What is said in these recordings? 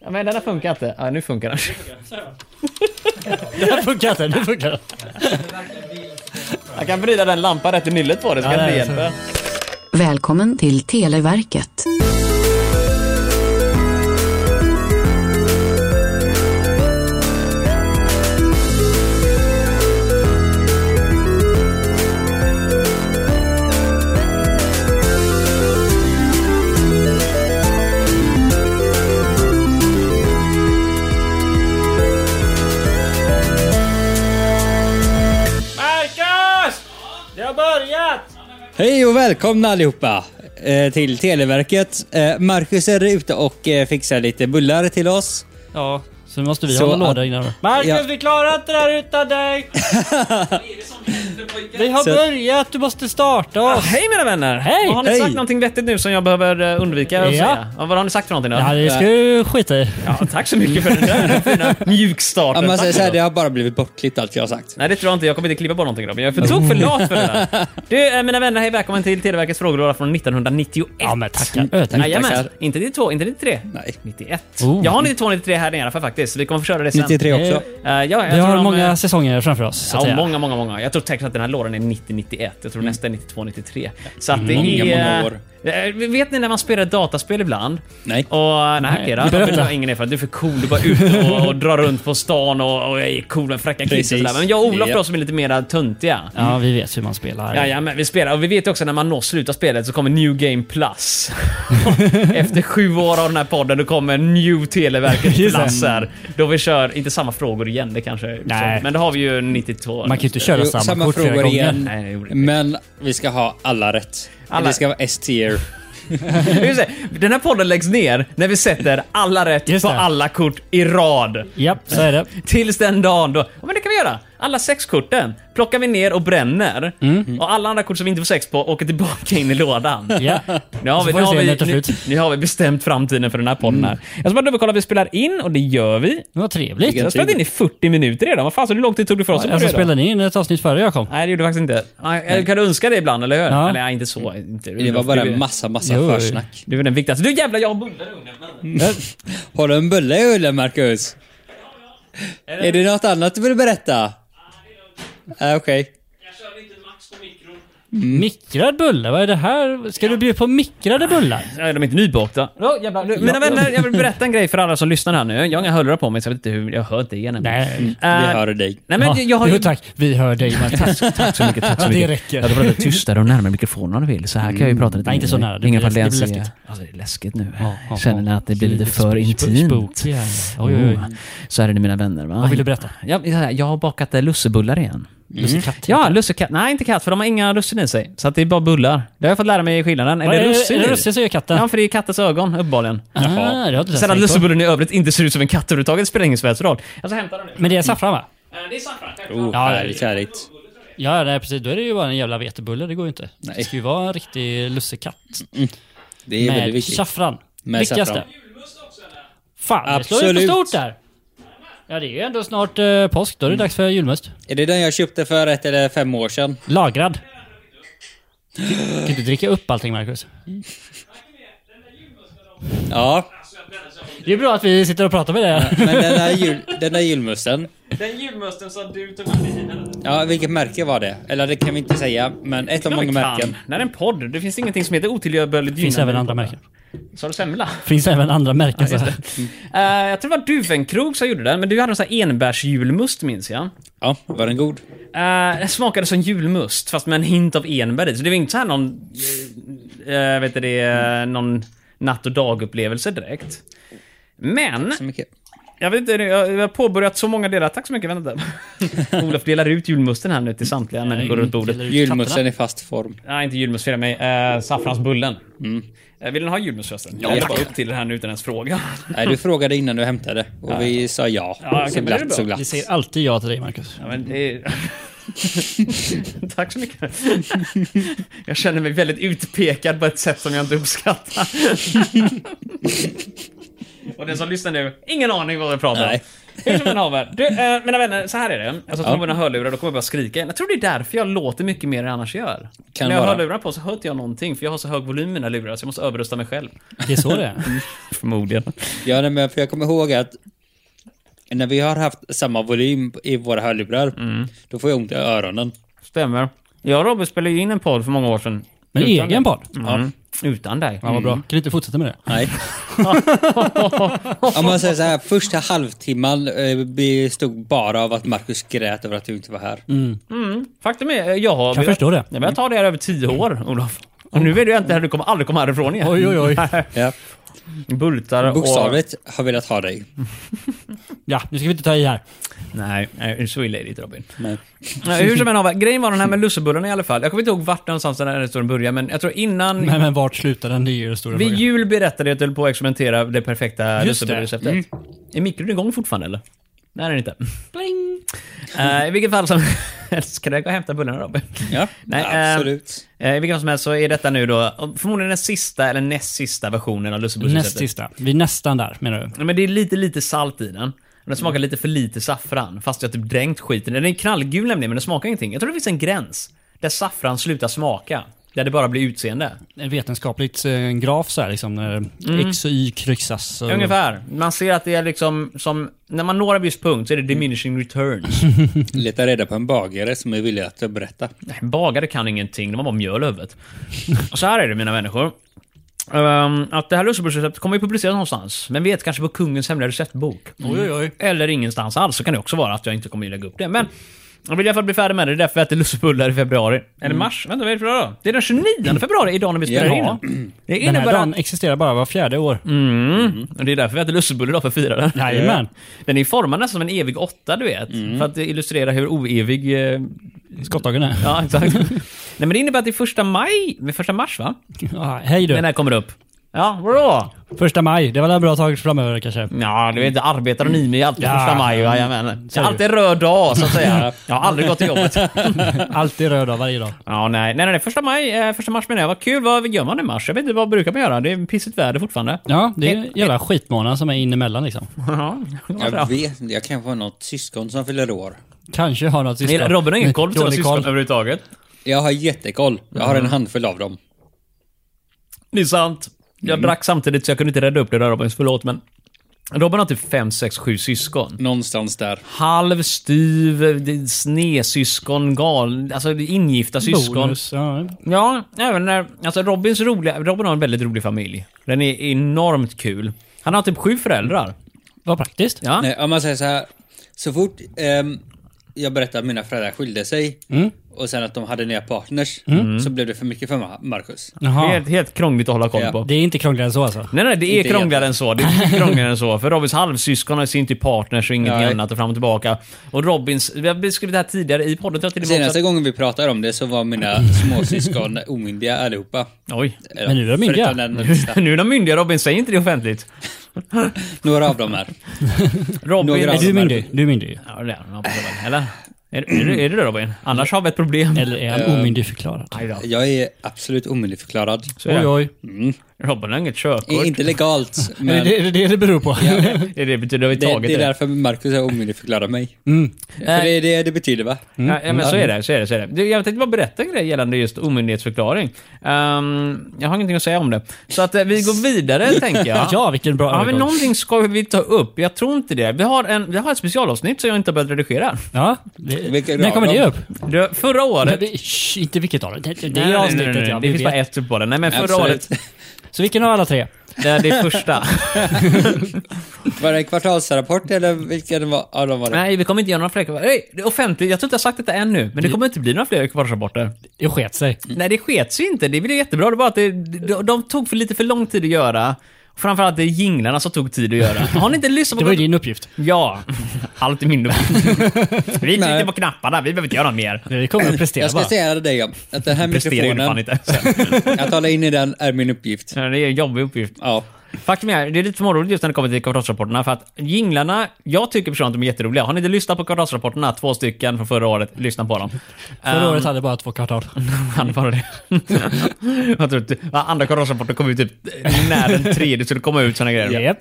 Ja, men den har funkat inte. Ja, nu funkar den. Det här funkar inte, nu funkar det. Jag kan vrida den lampan rätt i nyllet på det så Ja, kan det hjälpa. Välkommen till Televerket. Hej och välkomna allihopa eh, till Televerket. Eh, Marcus är ute och eh, fixar lite bullar till oss. Ja, så nu måste vi Så hålla låda innan då. Marcus, Ja. vi klarar inte det här utan dig! vi har Så- börjat, du måste starta oss! hej mina vänner! Hej! Har ni Hej! sagt någonting vettigt nu som jag behöver eh, undvika att Ja. säga? Ja, vad har ni sagt för någonting då? Ja, det ska du skita i. Ja, tack så mycket för den där fina mjukstarten. Ja, man Tack säger så här, då. det har bara blivit bortklippt allt jag har sagt. Nej det tror jag inte, jag kommer inte klippa bort någonting Robin. Jag är för tok för lat för det där. Du, eh, mina vänner, hej välkommen till Televerkets frågelåda från 1991. Ja men tackar. Ö, tack. Jajamän, inte 92, inte 93. Nej. 91. Oh. Jag har 92, 93 här nere för faktiskt. Vi kommer få köra det sen. 93 också. Eh, ja, jag Vi tror har de, många eh, säsonger framför oss, så att Ja, säga. många, många, många. Jag tror tekniskt att den här lådan är 90-91. Jag tror nästa är 92-93. Så att det Många, är... många år. Eh, Vet ni när man spelar dataspel ibland? Nej. Och, nej, Nej, okej då. Du har ingen erfarenhet. Du är för cool. Du bara ute och, och drar runt på stan och, och är cool med fräcka kids och sådär. Men jag och Olof Ja. då som är lite mer töntiga. Ja, vi vet hur man spelar. Ja, ja, men vi spelar. Och vi vet också när man når slutet av spelet så kommer New Game Plus. Efter sju år av den här podden, då kommer New Televerket. Plus här. Då vi kör, inte samma frågor igen, det kanske... Nej. Men det har vi ju 92. Man kan ju inte köra Jo, samma, samma frågor igen. Nej. Men vi ska ha alla rätt. Alla- Det ska vara S-tier. Den här podden läggs ner när vi sätter alla rätt på alla kort i rad. Japp, så är det. Tills den dagen då... Ja, men det kan vi göra. Alla sex korten plockar vi ner och bränner. Mm. Och alla andra kort som vi inte får sex på åker tillbaka in i lådan. Ja. Nu har, vi, nu, vi har vi, det nu. Mm. nu har vi bestämt framtiden för den här podden här. Jag ska bara dubbelkolla att vi spelar in och det gör vi. Det var trevligt. Jag har spelat in i 40 minuter redan. Vad fan, så hur lång tid tog det för oss att Alltså börja då? spelade ni in ett avsnitt före jag kom? Nej, det gjorde jag faktiskt inte. Nej, Kan du önska det ibland, eller hur? Ja. Eller nej, inte så. Inte. Det var bara en massa, massa Jo. försnack. Du är den viktigaste. Du jävlar, jag har bullar i ugnen. Har du en bulle i ullen, Marcus? Är det något annat du vill berätta? Äh, Okej. Jag kör lite max på mikron. Mikrad bulle? Vad är det här? Ska du bjuda på mikrade bullar? Nej, de är inte nybakta. Oh, jävlar. Nu, Mina vänner, jag vill berätta en grej för alla som lyssnar här nu. Jag har inga hörlurar på mig, så jag vet inte hur... Jag hör inte igen. Nej. Vi Eh, hör dig. Nej, men Ja, jag har jo, ju... tack. Vi hör dig Marcus. Tack så mycket, tack så Ja, det mycket. räcker. Ja, då var det tystare och närmare mikrofonen om du vill. Så här kan jag ju prata lite. Nej, inte så nära. Det blir- det blir läskigt. Alltså, det är läskigt nu. Ja, ja, Känner ni ja. att det blir lite för intimt? spooky. Oj, oj, oj. Så är det mina vänner, va? Vad vill du berätta? Ja, jag har bakat eh, lussebullar igen. Lussekatt? Ja, lussekatt. Nej, inte katt, för de har inga russin i sig. Så att det är bara bullar. Det har jag fått lära mig i skillnaden. Är Är det det russin är det russin så är katten? Ja, för det är kattens ögon, uppenbarligen. Ah, det har jag inte Sen att lussebullen i övrigt inte ser ut som en katt överhuvudtaget spelar ingen som helst roll. Jag ska hämta den nu. Men det är saffran va? Eh, Det är saffran. Oh, Ja, härligt, härligt. Ja, nej, precis. Då är det ju bara en jävla vetebulle. Det går ju inte. Nej. Det ska ju vara en riktig lussekatt. Det är väldigt Med viktigt. saffran. Med Viktigaste. saffran. Fan, det slår ju på Absolut. stort där. Ja, det är ju ändå snart eh, påsk. Då är det dags för julmust. Är det den jag köpte för ett eller fem år sedan? Lagrad. Kan du dricka upp allting, Marcus? Ja, Det är bra att vi sitter och pratar med dig. men den där, jul, den där julmusten. Den julmusten som du tog med dig Ja, vilket märke var det? Eller det kan vi inte säga, men ett av många märken. Det här är en podd. Det finns ingenting som heter otillbörligt Det finns även andra märken. Sa du semla? finns även andra märken. så här. Eh, jag tror det var Duvenkrog som gjorde den, men du hade en sån här enbärsjulmust minns jag. Ja, var den god? Uh, den smakade som julmust, fast med en hint av enbär i. Så det var inte så här någon... Uh, vet du det, någon natt och dagupplevelse direkt. Men, Så mycket. jag vet inte, jag har påbörjat så många delar. Tack så mycket, vänta. Olof delar ut julmusten här nu till samtliga människor runt bordet. Julmusten i fast form. Nej, inte julmust, mig. Uh, saffransbullen. Uh, vill den ha julmust förresten? Jag Ja. bara upp till det här nu utan ens fråga. Nej, du frågade innan du hämtade. Och vi sa ja. Ja, så är glatt, så Vi glatt. säger alltid ja till dig, Marcus. Ja, men det är... Tack så mycket. Jag känner mig väldigt utpekad på ett sätt som jag inte uppskattar. Och den som lyssnar nu, ingen aning vad vi pratar om. Hur som än haver. Du, eh, mina vänner, så här är det. Alltså, Ja. ja. mina hörlurar, då kommer jag bara skrika. Jag tror det är därför jag låter mycket mer än jag annars gör. Kan När jag har vara. hörlurar på så hör inte jag någonting, för jag har så hög volym i mina lurar, så jag måste överrösta mig själv. Det är så det är. Förmodligen. Ja, nej, men för jag kommer ihåg att när vi har haft samma volym i våra hörlurar, Mm. då får jag ont i öronen. Stämmer. Jag och Robin spellade ju in en podd för många år sedan. Men Utan egen dig. podd? Mm. Utan dig. Ja, vad bra. Kan du inte fortsätta med det? Nej. Om man säger så här, första halvtimman eh, bestod bara av att Marcus grät över att du inte var här. Faktum är, jag har... Kan velat- förstå det. Jag har ta det här över tio år, Olof. Och nu vet du inte att du kommer aldrig komma härifrån igen. Oj, oj, oj. Ja. Bultar och... Bokstavligt har velat ha dig. Ja, nu ska vi inte ta i här. Nej, nej, så illa är det inte Robin. Nej. Nej, hur som än har Grejen var den här med lussebullarna i alla fall. Jag kommer inte ihåg vart någonstans den här historien började, men jag tror innan... Men, men vart slutar den? Det är ju stora Vid frågan. jul berättade jag att jag höll på att experimentera det perfekta lussebullereceptet. Är mikron igång fortfarande eller? Nej, det är den inte. Eh, I vilket fall som Ska du gå och hämta bullarna Robin? Ja, Nej, eh, absolut. Eh, I vilket fall som helst så är detta nu då förmodligen den sista eller näst sista versionen av Näst lussebullsreceptet. sista. Vi är nästan där, menar du? Men det är lite, lite salt i den. Och den smakar lite för lite saffran, fast jag typ dränkt skiten. Den är knallgul nämligen, men den smakar ingenting. Jag tror det finns en gräns. Där saffran slutar smaka. Där det bara blir utseende. En vetenskapligt eh, en graf så här liksom. När X och Y kryssas. Och... Ungefär. Man ser att det är liksom som... När man når en viss punkt så är det diminishing returns. Leta reda på en bagare som är villig att berätta. Nej, Bagare kan ingenting, de har bara mjöl i huvudet. Så här är det mina människor. Ehm, att det här lussebullsreceptet kommer ju publiceras någonstans. Men vet kanske på kungens hemliga receptbok. Oj, oj, oj. Eller ingenstans alls, så kan det också vara att jag inte kommer att lägga upp det. Men jag vill i alla fall bli färdig med det, det är därför jag äter lussebullar i februari. Eller mars, vänta vad är det för dag då? Det är den 29 februari, idag när vi spelar Jaha. in. Det Den här innebär dagen att... existerar bara var fjärde år. Mm, och det är därför vi äter lussebullar idag, för att fira den. Jajamän. Den är formad nästan som en evig åtta, du vet. För att illustrera hur oevig... Eh, Skottdagen är. ja, exakt. Nej men det innebär att det är första maj, första mars va? Ja, hej Den du. här kommer upp. Ja, vadå? Första maj, det var väl en bra tag framöver kanske. Ja, du vet, arbetar och ni med alltid Ja. första maj, jajamän. Säger du. alltid röd dag, så att säga. Jag har aldrig gått till jobbet. Alltid röd av varje dag. Ja, nej, nej, nej, första maj, eh, första mars menar jag. Vad kul, vad gör man i mars? Jag vet inte, vad brukar man göra? Det är pissigt väder fortfarande. Ja, det är en jävla skitmånad som är in emellan liksom. Ja. Jag vet Jag kanske har något syskon som fyller år. Kanske har något syskon. Robin har ingen koll på sina syskon överhuvudtaget. Jag har jättekoll. Jag har en handfull av dem. Det är sant. Jag drack samtidigt så jag kunde inte rädda upp det där Robin, förlåt men... Robin har typ 5, 6, 7 syskon. Någonstans där. Halv, styv, snesyskon, gal... Alltså ingifta syskon. Bonus. Ja. Ja, även när... Alltså Robins roliga... Robin har en väldigt rolig familj. Den är enormt kul. Han har typ sju föräldrar. Vad praktiskt. Ja. Nej, om man säger så här. Så fort ehm, jag berättade att mina föräldrar skilde sig och sen att de hade nya partners så blev det för mycket för Ma- Marcus. Jaha. Helt, helt krångligt att hålla koll Ja. på. Det är inte krångligare än så alltså. Nej, nej, det är Inte krångligare än så. Det är krångligare än så. För Robins halvsyskon har sin typ partners och ingenting Nej. annat och fram och tillbaka. Och Robins... Vi har beskrivit det här tidigare i podden. tror jag till Senaste också gången vi pratade om det så var mina småsyskon omyndiga allihopa. Oj. Eller, Men nu är de myndiga. nu är de myndiga Robin, säg inte det offentligt. Några av dem är. Robin... Några Är du myndig? Du är myndig. Ja, det är han. Eller? Är, är, du- är du det Robin? Annars har vi ett problem. Eller är han Eh, omyndigförklarad? Jag är absolut omyndigförklarad. Så är Oj, det. oj. Robin har inget körkort. Inte legalt, Är men det är det det det beror på? Det, det betyder att vi det, tagit det är det. därför Marcus har omyndigförklarat mig. Mm. För det är det det betyder va? Ja, ja, men så är det. Så är det, så är det. Jag tänkte bara berätta en grej gällande just omyndighetsförklaring. Ehm, jag har ingenting att säga om det. Så att eh, vi går vidare, tänker jag. Ja, vilken bra Har vi någonting ska vi ta upp? Jag tror inte det. Vi har, en, vi har ett specialavsnitt som jag inte har börjat redigera. Ja. Det, när kommer det upp? Det, förra året... Det, shh, inte vilket dem. Det, det, det Nej, är nej, avsnittet nej, nej, ja. Det vi finns bara ett på den. Nej, men förra Absolut. året... Så vilken av alla tre? Det är det första. Var det en kvartalsrapport eller vilken var, av dem var det? Nej, vi kommer inte göra några fler... Nej, det är offentligt. Jag tror inte jag har sagt detta ännu, men det kommer inte bli några fler kvartsrapporter. Det sket sig. Nej, det sket sig inte. Det blev jättebra. Det var att det, de, de tog för lite för lång tid att göra. Framförallt det är jinglarna som tog tid att göra. Har ni inte lyssnat Det på... var ju din uppgift. Ja. Allt är min uppgift. Vi tryckte Nej. på knapparna. Vi behöver inte göra något mer. Det kommer att prestera Jag ska bara. säga det dig att den här mikrofonen, inte. att hålla in i den är min uppgift. Ja, Det är en jobbig uppgift. Ja. Faktum är, det är lite småroligt just när det kommer till kvartalsrapporterna för att jinglarna, jag tycker personligen att de är jätteroliga. Har ni inte lyssnat på kvartalsrapporterna, två stycken från förra året, lyssna på dem. Förra Ehm, året hade bara två kvartal. Han bara det. jag tror andra kvartalsrapporten kom ut typ när den tredje skulle komma ut såna grejer. Japp.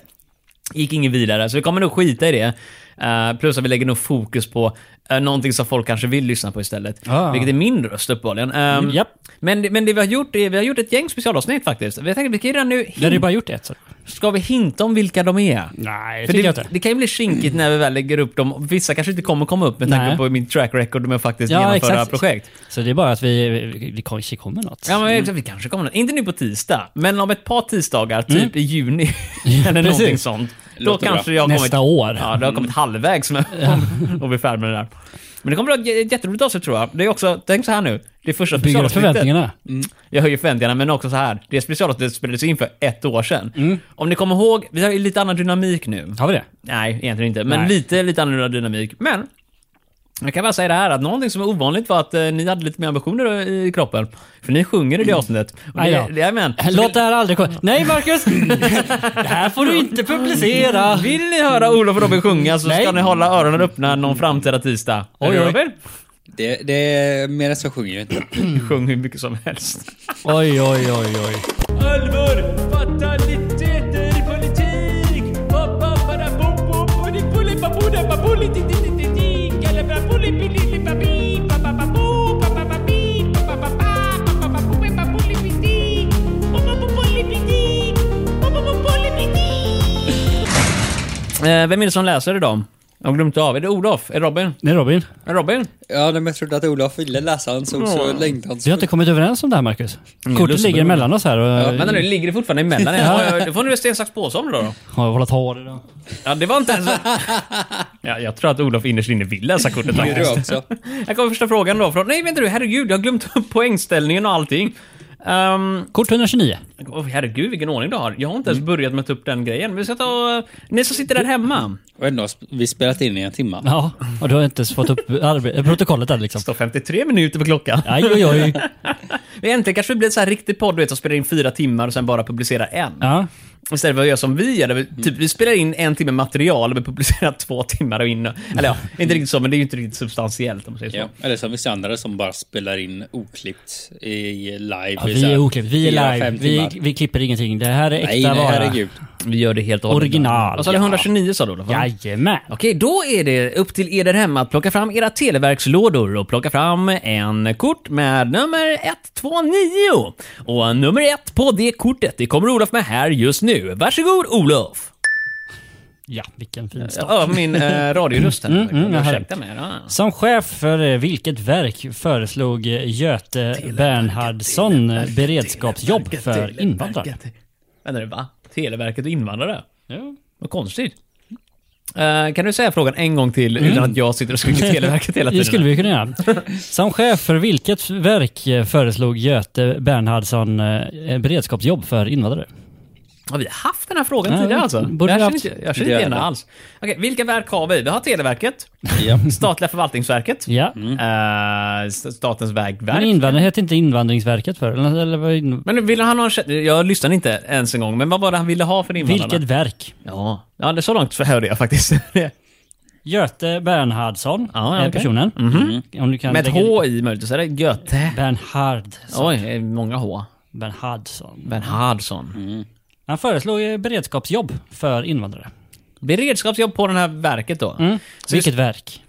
Gick inget vidare, så vi kommer nog skita i det. Eh, plus att vi lägger nog fokus på uh, någonting som folk kanske vill lyssna på istället. Ah. Vilket är min röst uppenbarligen. Um, japp. men, men det vi har gjort är, vi har gjort ett gäng specialavsnitt faktiskt. Vi tänkte vi kan ju redan nu... Vi hade ju bara gjort ett. Så. Ska vi hinta om vilka de är? Nej, det tycker jag det, inte. det kan ju bli skinkigt när vi väl lägger upp dem. Vissa kanske inte kommer komma upp med tanke Nej. på min track record med att faktiskt Ja, genomföra exakt. projekt. Så det är bara att vi, vi, vi kanske kommer något. Ja, men vi kanske kommer Inte nu på tisdag, men om ett par tisdagar, typ i juni, eller någonting sånt. Då kanske jag kommit... Nästa år. Ja, det har kommit halvvägs med och vi är färdiga med det där. Men det kommer att bli ett jätteroligt avsnitt tror jag. Det är också, tänk så här nu. Det är första Bygger specialavsnittet. förväntningarna. Jag höjer förväntningarna, men också så här. Det specialavsnittet spelades in för ett år sedan. Om ni kommer ihåg, vi har ju lite annan dynamik nu. Har vi det? Nej, egentligen inte. Men Nej. lite, lite annorlunda dynamik. Men, jag kan bara säga det här att någonting som är ovanligt var att eh, ni hade lite mer ambitioner i kroppen. För ni sjunger i det avsnittet. Och Aj det, då. det, jajamän. Låt det här aldrig komma. Nej, Marcus! det här får du inte publicera. Vill ni höra Olof och Robin sjunga så ska Nej. ni hålla öronen öppna någon framtida tisdag. Oj, oj. Robin? Det, det är mer än så sjunger jag inte. Sjung hur mycket som helst. Oj, oj, oj, oj. Allvar, fataliteter Eh, vem är det som läser idag? Jag har glömt av. Är det Olof? Är det Robin? Det är Robin. Är det Robin? Ja, men jag trodde att Olof ville läsa han såg så han Vi har inte kommit överens om det här, Marcus. Kortet ligger mellan oss här och... Ja, vänta nu, ligger det fortfarande emellan? Ja. Då får ni väl sten, sax, påse om det då. Har jag velat ha det då? Ja, det var inte ens... Ja, jag tror att Olof innerst inne vill läsa kortet Det faktiskt. också. Här kommer första frågan då från... Nej, vänta du, herregud, jag har glömt upp poängställningen och allting. Um, Kort 129. oh, herregud, vilken ordning du har. Jag har inte ens börjat med att ta upp den grejen. Vi ska ta... Ni som sitter där hemma. Och ändå vi spelat in i en timme. Ja, och du har inte ens fått upp arbe- protokollet där liksom. Det står 53 minuter på klockan. Aj, oj, oj. Vi äntligen kanske vi blir en så här riktig podd, du vet, som spelar in fyra timmar och sen bara publicerar en. Ja. Istället för att göra som vi gör, där vi, typ, vi spelar in en timme material och vi publicerar två timmar och in. Eller ja, inte riktigt så, men det är ju inte riktigt substantiellt om man säger så. Ja, eller som vissa andra som bara spelar in oklippt i live. Ja, vi är oklippt. Vi är live. Vi, vi klipper ingenting. Det här är äkta Nej, nej, vara. herregud. Vi gör det helt och. Original, Vad sa du? ja. 129 sa du Olof? Jajamän. Okej, då är det upp till er där hemma att plocka fram era televerkslådor och plocka fram en kort med nummer 129. Och nummer ett på det kortet, det kommer Olof med här just nu. Varsågod Olof! Ja, vilken fin start. Ja, min eh, radioröst här. Mm, mm, ja, Ursäkta mig. Ja. Som chef för eh, vilket verk föreslog eh, Göte Bernhardsson eh, beredskapsjobb för invandrare? Vänta nu, va? Televerket och invandrare? Ja. Vad konstigt. Eh, kan du säga frågan en gång till utan att jag sitter och skriker Televerket hela tiden? Det skulle vi kunna göra. Som chef för vilket verk föreslog Göte Bernhardsson beredskapsjobb för invandrare? Har vi haft den här frågan Ja, tidigare alltså? borde jag känner inte, jag känner Det inte gör igen det. alls. Okej, vilka verk har vi? Vi har Televerket, Ja. Statliga förvaltningsverket, Ja. eh, Statens vägverk. Men invandrare hette inte Invandringsverket för? Eller, eller in... Men ville han ha en Jag lyssnade inte ens en gång, men vad var det han ville ha för invandrarna? Vilket verk? Ja, ja det är så långt hörde jag faktiskt. Göte Bernhardsson Ja, är okej. personen. Om du kan Med ett H i möjligtvis, är det Göte? Bernhardsson. Oj, många H. Bernhardsson. Bernhardsson. Han föreslog eh, beredskapsjobb för invandrare. Beredskapsjobb på det här verket då. Mm. Så Vilket verk?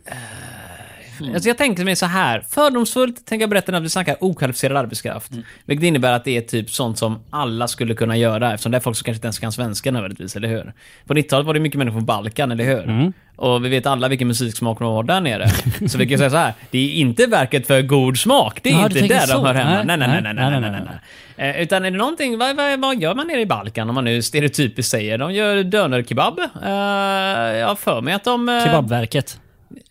Alltså jag tänkte mig så här, fördomsfullt tänker jag berätta att vi snackar okvalificerad arbetskraft. Vilket innebär att det är typ sånt som alla skulle kunna göra eftersom det är folk som kanske inte ens kan svenska nödvändigtvis, eller hur? På 90-talet var det mycket människor från Balkan, eller hur? Och vi vet alla vilken musiksmak de har där nere. Så vi kan säga så här, det är inte verket för god smak. Det är Ja, inte tänker där så. de hör hemma. Nej, Nej, nej, nej, nej, nej, nej, nej, nej. Eh, Utan är det någonting, vad, vad, vad gör man nere i Balkan om man nu stereotypiskt säger? De gör dönerkebab. Uh, jag har för mig att de... eh, Kebabverket.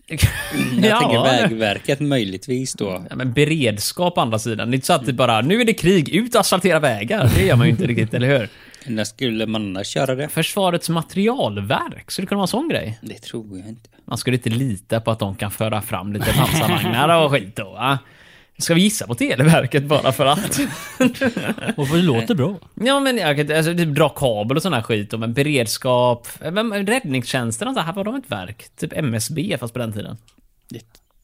Jag tänker Ja, Vägverket möjligtvis då. Ja, men beredskap å andra sidan. Det är inte så att det bara, nu är det krig, ut och asfaltera vägar. Det gör man ju inte riktigt, eller hur? När skulle man annars göra det? Försvarets materialverk, skulle det kunna vara en sån grej? Det tror jag inte. Man skulle inte lita på att de kan föra fram lite pansarvagnar och skit då, va? Ska vi gissa på Televerket bara för att? Och det låter bra. Ja, men jag kan alltså, typ dra kabel och sån här skit men beredskap, men räddningstjänsten och så här, var de ett verk? Typ MSB fast på den tiden.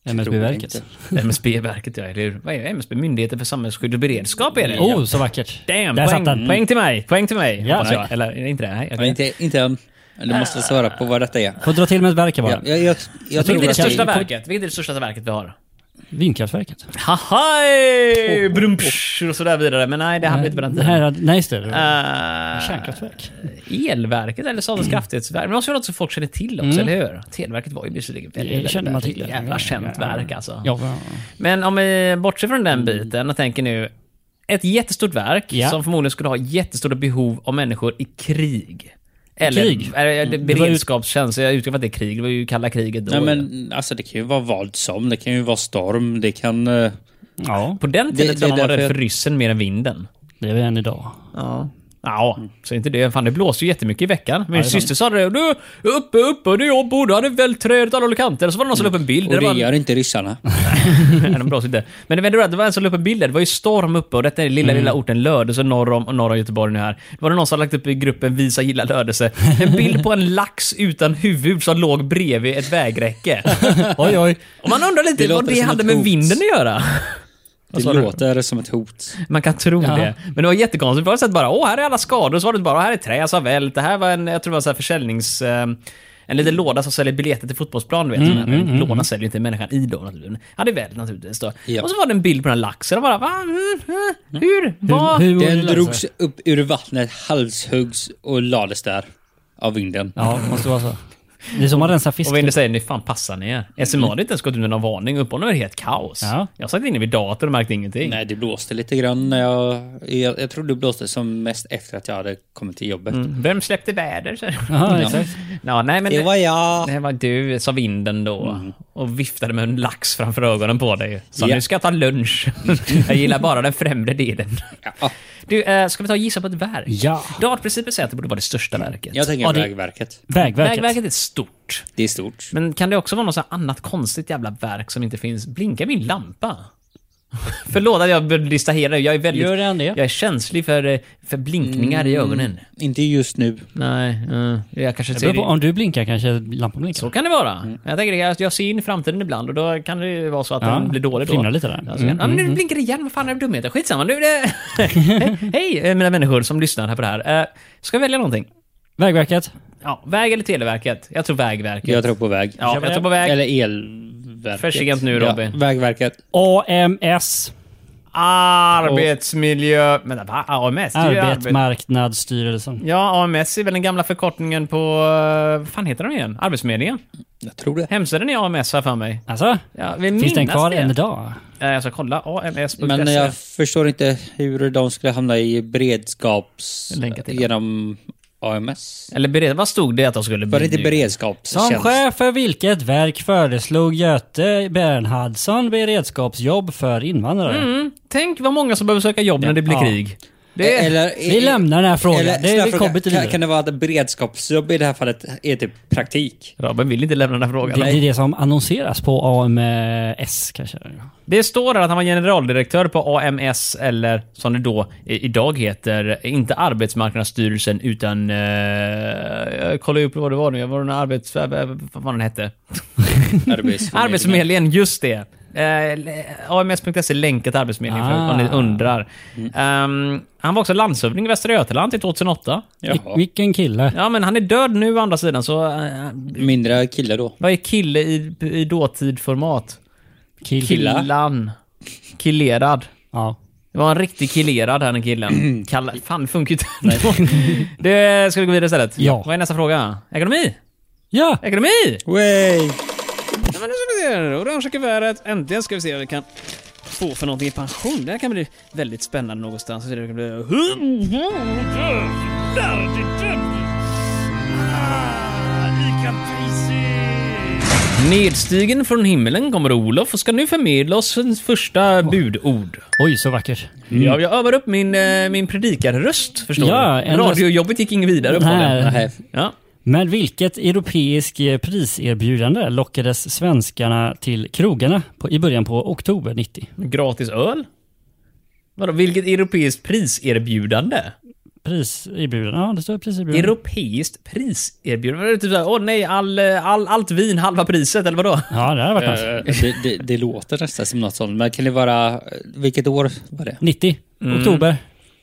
MSB-verket. jag. MSB-verket, ja, eller? Vad är det? MSB? Myndigheten för samhällsskydd och beredskap är det. Oh, så vackert. Damn, Där poäng, satt den. poäng till mig. Poäng till mig, Ja, hoppas jag. Eller inte det? Nej, Ja, okej. inte, inte än. Du måste svara på vad detta är. Får dra till med ett verk bara. Ja, jag, jag, jag tror Vilket är det största verket? Vilket är det största verket vi har? Vindkraftverket. Hahaj! Brumpsch och sådär vidare. Men nej, det hade inte på den tiden. nej, just det. Uh, Kärnkraftverk. elverket eller Statens kraftverksverk. Men det måste vara något som folk känner till också, eller hur? Televerket var ju visserligen väldigt, väldigt, väldigt jävla känt verk alltså. Ja, ja. Men om vi bortser från den biten och tänker nu ett jättestort verk Ja. som förmodligen skulle ha jättestora behov av människor i krig. Eller krig? Eller, var beredskapstjänst. Jag utgår från att det är krig. Det var ju kalla kriget då. nej men alltså det kan ju vara vad som. Det kan ju vara storm. Det kan... eh, ja, På den tiden Det- tror jag det är man var rädd för ryssen mer än vinden. det är vi än idag. Ja. Ja, så inte det. Fan, det blåste ju jättemycket i veckan. Min syster sa det. Du, uppe, uppe, där jag bodde hade vält träd åt alla håll och kanter. Så var det någon som la upp en bild. Och det var gör inte ryssarna. Nej, de blåser inte. Men det var, det var en som la upp en bild. Det var ju storm uppe och detta är lilla, lilla orten Lödöse norr om, norr om Göteborg nu här. Det var det någon som lagt upp i gruppen Visa gilla Lödöse. En bild på en lax utan huvud som låg bredvid ett vägräcke. Oj, oj. Och man undrar lite vad det hade med vinden att göra. Det sa du? låter som ett hot. Man kan tro Ja. det. Men det var jättekonstigt. På sätt bara, åh, här är alla skador. Så var det bara, här är trä som har vält. Det här var en, jag tror det var så här försäljnings... Eh, en liten låda som säljer biljetter till fotbollsplan, du vet. Mm, en låda säljer ju inte människan i då naturligtvis. Hade vält naturligtvis då. Ja. Och så var det en bild på den här laxen och bara, va? Mm, mm, hur? Vad? Hur, hur Den det drogs upp ur vattnet, halshuggs och lades där. Av vinden. Ja, det måste vara så. Det är som man rensar fisk. Och Windy säger, ni fan passar ni er. SMA hade inte ens gått ut med någon varning. Uppehållen var det helt kaos. Ja. Jag satt inne vid datorn och märkte ingenting. Nej, det blåste lite grann när jag... Jag, jag tror det blåste som mest efter att jag hade kommit till jobbet. Mm. Vem släppte väder? Så- Ja. Ja, nej men... Det var jag! Det var du, sa vinden då. Och viftade med en lax framför ögonen på dig. Så Ja. nu ska jag ta lunch. jag gillar bara den främre delen. Ja, Du, eh, ska vi ta och gissa på ett verk? Ja. Dartprincipen säger att det borde vara det största verket. jag tänker Ja, det- Vägverket. Vägverket. Vägverket är stort. Det är stort. Men kan det också vara något annat konstigt jävla verk som inte finns? Blinkar min lampa? Förlåt att jag började distrahera. Jag är väldigt... Gör den det? Jag är känslig för, eh, för blinkningar i ögonen. Inte just nu. Nej, eh, jag kanske Det ser beror på, om du blinkar kanske lampan blinkar. Så kan det vara. Jag tänker det, jag, jag ser in i framtiden ibland och då kan det ju vara så att Ja, den blir dålig då. flimrar lite där. Ja, så, ja, men nu blinkar det igen, vad fan är det dumheter? Skitsamma, nu är det... Hej eh, mina människor som lyssnar här på det här. Eh, Ska jag välja någonting? Vägverket. Ja, väg eller Televerket? Jag tror Vägverket. Jag tror på väg. Ja, jag tror på väg. Eller elverket. För sent nu, Robin. Ja, vägverket. AMS. Arbetsmiljö... Men va? AMS? Arbetsmarknadsstyrelsen. Ja, AMS är väl den gamla förkortningen på... eh, Vad fan heter den igen? Arbetsförmedlingen? Jag tror det. Hemsidan är AMS här för mig. Alltså? Ja, Finns den kvar det. än idag? Eh, Jag ska kolla. AMS.se. Men jag förstår inte hur de skulle hamna i beredskaps... Genom AMS. Eller bered... Vad stod det att de skulle Var det inte nu? beredskapstjänst? Som chef för vilket verk föreslog Göte Bernhardsson beredskapsjobb för invandrare? Mm. Tänk vad många som behöver söka jobb när det blir Ja. krig. Det är... Eller, Vi lämnar den här frågan. Eller, det vi fråga, kommer till kan, kan det vara att beredskapsjobb i det här fallet är typ praktik? Robin vill inte lämna den här frågan. Det, det är det som annonseras på AMS kanske. Det står där att han var generaldirektör på AMS, eller som det då idag heter, inte Arbetsmarknadsstyrelsen utan... Uh, jag kollar upp vad det var nu, vad var den arbets... Vad vad den hette? Arbetsförmedlingen. Arbetsförmedlingen, just det. Uh, AMS.se länkar till Arbetsförmedlingen för om ni Ah. undrar. Ehm, han var också landshövding i Västra Götaland till 2008. Jaha. Vil- Vilken kille. Ja, men han är död nu å andra sidan, så... eh, Mindre kille då. vad är kille i, i dåtid-format? Kill. Killa. Killan. Killerad. Ja. Det var en riktig killerad här, den killen. Kalla, fan, det funkar ju inte. det, ska vi gå vidare istället? Ja. Vad är nästa fråga? Ekonomi? Ja! Ekonomi! Way! Här. Orangea kuvertet. Äntligen ska vi se vad vi kan få för någonting i pension. Det här kan bli väldigt spännande någonstans. Det kan bli... Nedstigen från himmelen kommer Olof och ska nu förmedla oss hans första budord. Oj, så vackert. Ja, jag övar upp min, eh, min predikarröst, förstår Ja, du. en Radiojobbet gick inget vidare på Nej. Nej. Ja. Med vilket europeiskt eh, priserbjudande lockades svenskarna till krogarna på, i början på oktober 90? Gratis öl? Vadå, vilket europeiskt priserbjudande? Priserbjudande? Ja, det står priserbjudande. Europeiskt priserbjudande? Var det typ såhär, åh nej, all, all, allt vin halva priset, eller vadå? Ja, det hade varit nice. Det, det, det låter nästan som något sånt. Men kan det vara... Vilket år var det? 90. Mm. Oktober.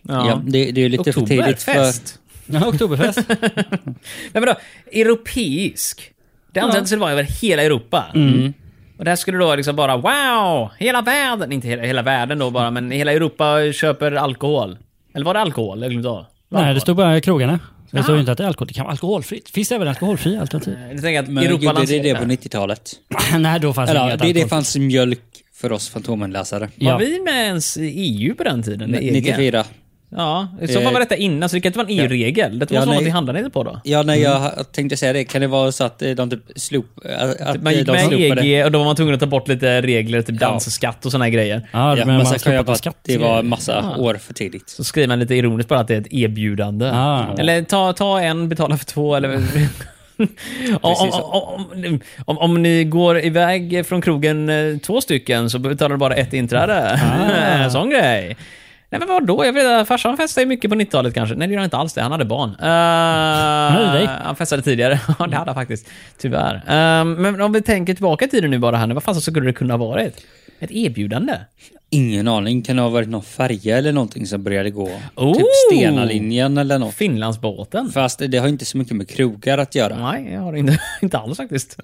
Ja, det, det är ju lite för tidigt för... Oktoberfest? Ja, Oktoberfest. Men vadå? Europeisk? Det anses att det skulle vara över hela Europa. Och där skulle då liksom bara wow! Hela världen, inte hela, hela världen då bara, men hela Europa köper alkohol. Eller var det alkohol? Jag glömde av. Nej, det står bara krogarna. Det Jaha. står ju inte att det är alkohol. Det kan vara alkoholfritt. Finns det även alkoholfria alternativ? Jag tänker att Men Europa gjorde det lanserar- det på 90-talet? Nej, då fanns det Eller inget det, det alkohol. fanns mjölk för oss Fantomenläsare. Var Ja. vi med ens i EU på den tiden? EG? 94. Ja, i så fall var detta innan, så det kan inte vara en EU-regel. Det Ja, var något vi handlade inte på då. Ja, nej, jag tänkte säga det. Kan det vara så att eh, de typ slop... Att Typ Man eh, gick de med slopade- EG och då var man tvungen att ta bort lite regler, typ dansskatt och såna här grejer. Ja, Ja, men man ska bara skatt. att det var massa år för tidigt. Så skriver man lite ironiskt bara att det är ett erbjudande. Ah. Eller ta, ta en, betala för två eller... om, om, om, om, ni går iväg från krogen eh, två stycken så betalar du bara ett inträde. Ah. Sån grej. Nej men vadå? Jag vet farsan festade ju mycket på 90-talet kanske. Nej det gjorde han inte alls det, han hade barn. Uh, dig. han festade tidigare. Ja det hade han faktiskt. Tyvärr. Ehm, men om vi tänker tillbaka i tiden nu bara här nu, vad fan så skulle det kunna ha varit? Ett erbjudande? Ingen aning. Kan det ha varit någon färja eller någonting som började gå? Oh! Typ Stena-linjen eller något. Finlandsbåten? Fast det har inte så mycket med krogar att göra. Nej, jag har inte, inte alls faktiskt.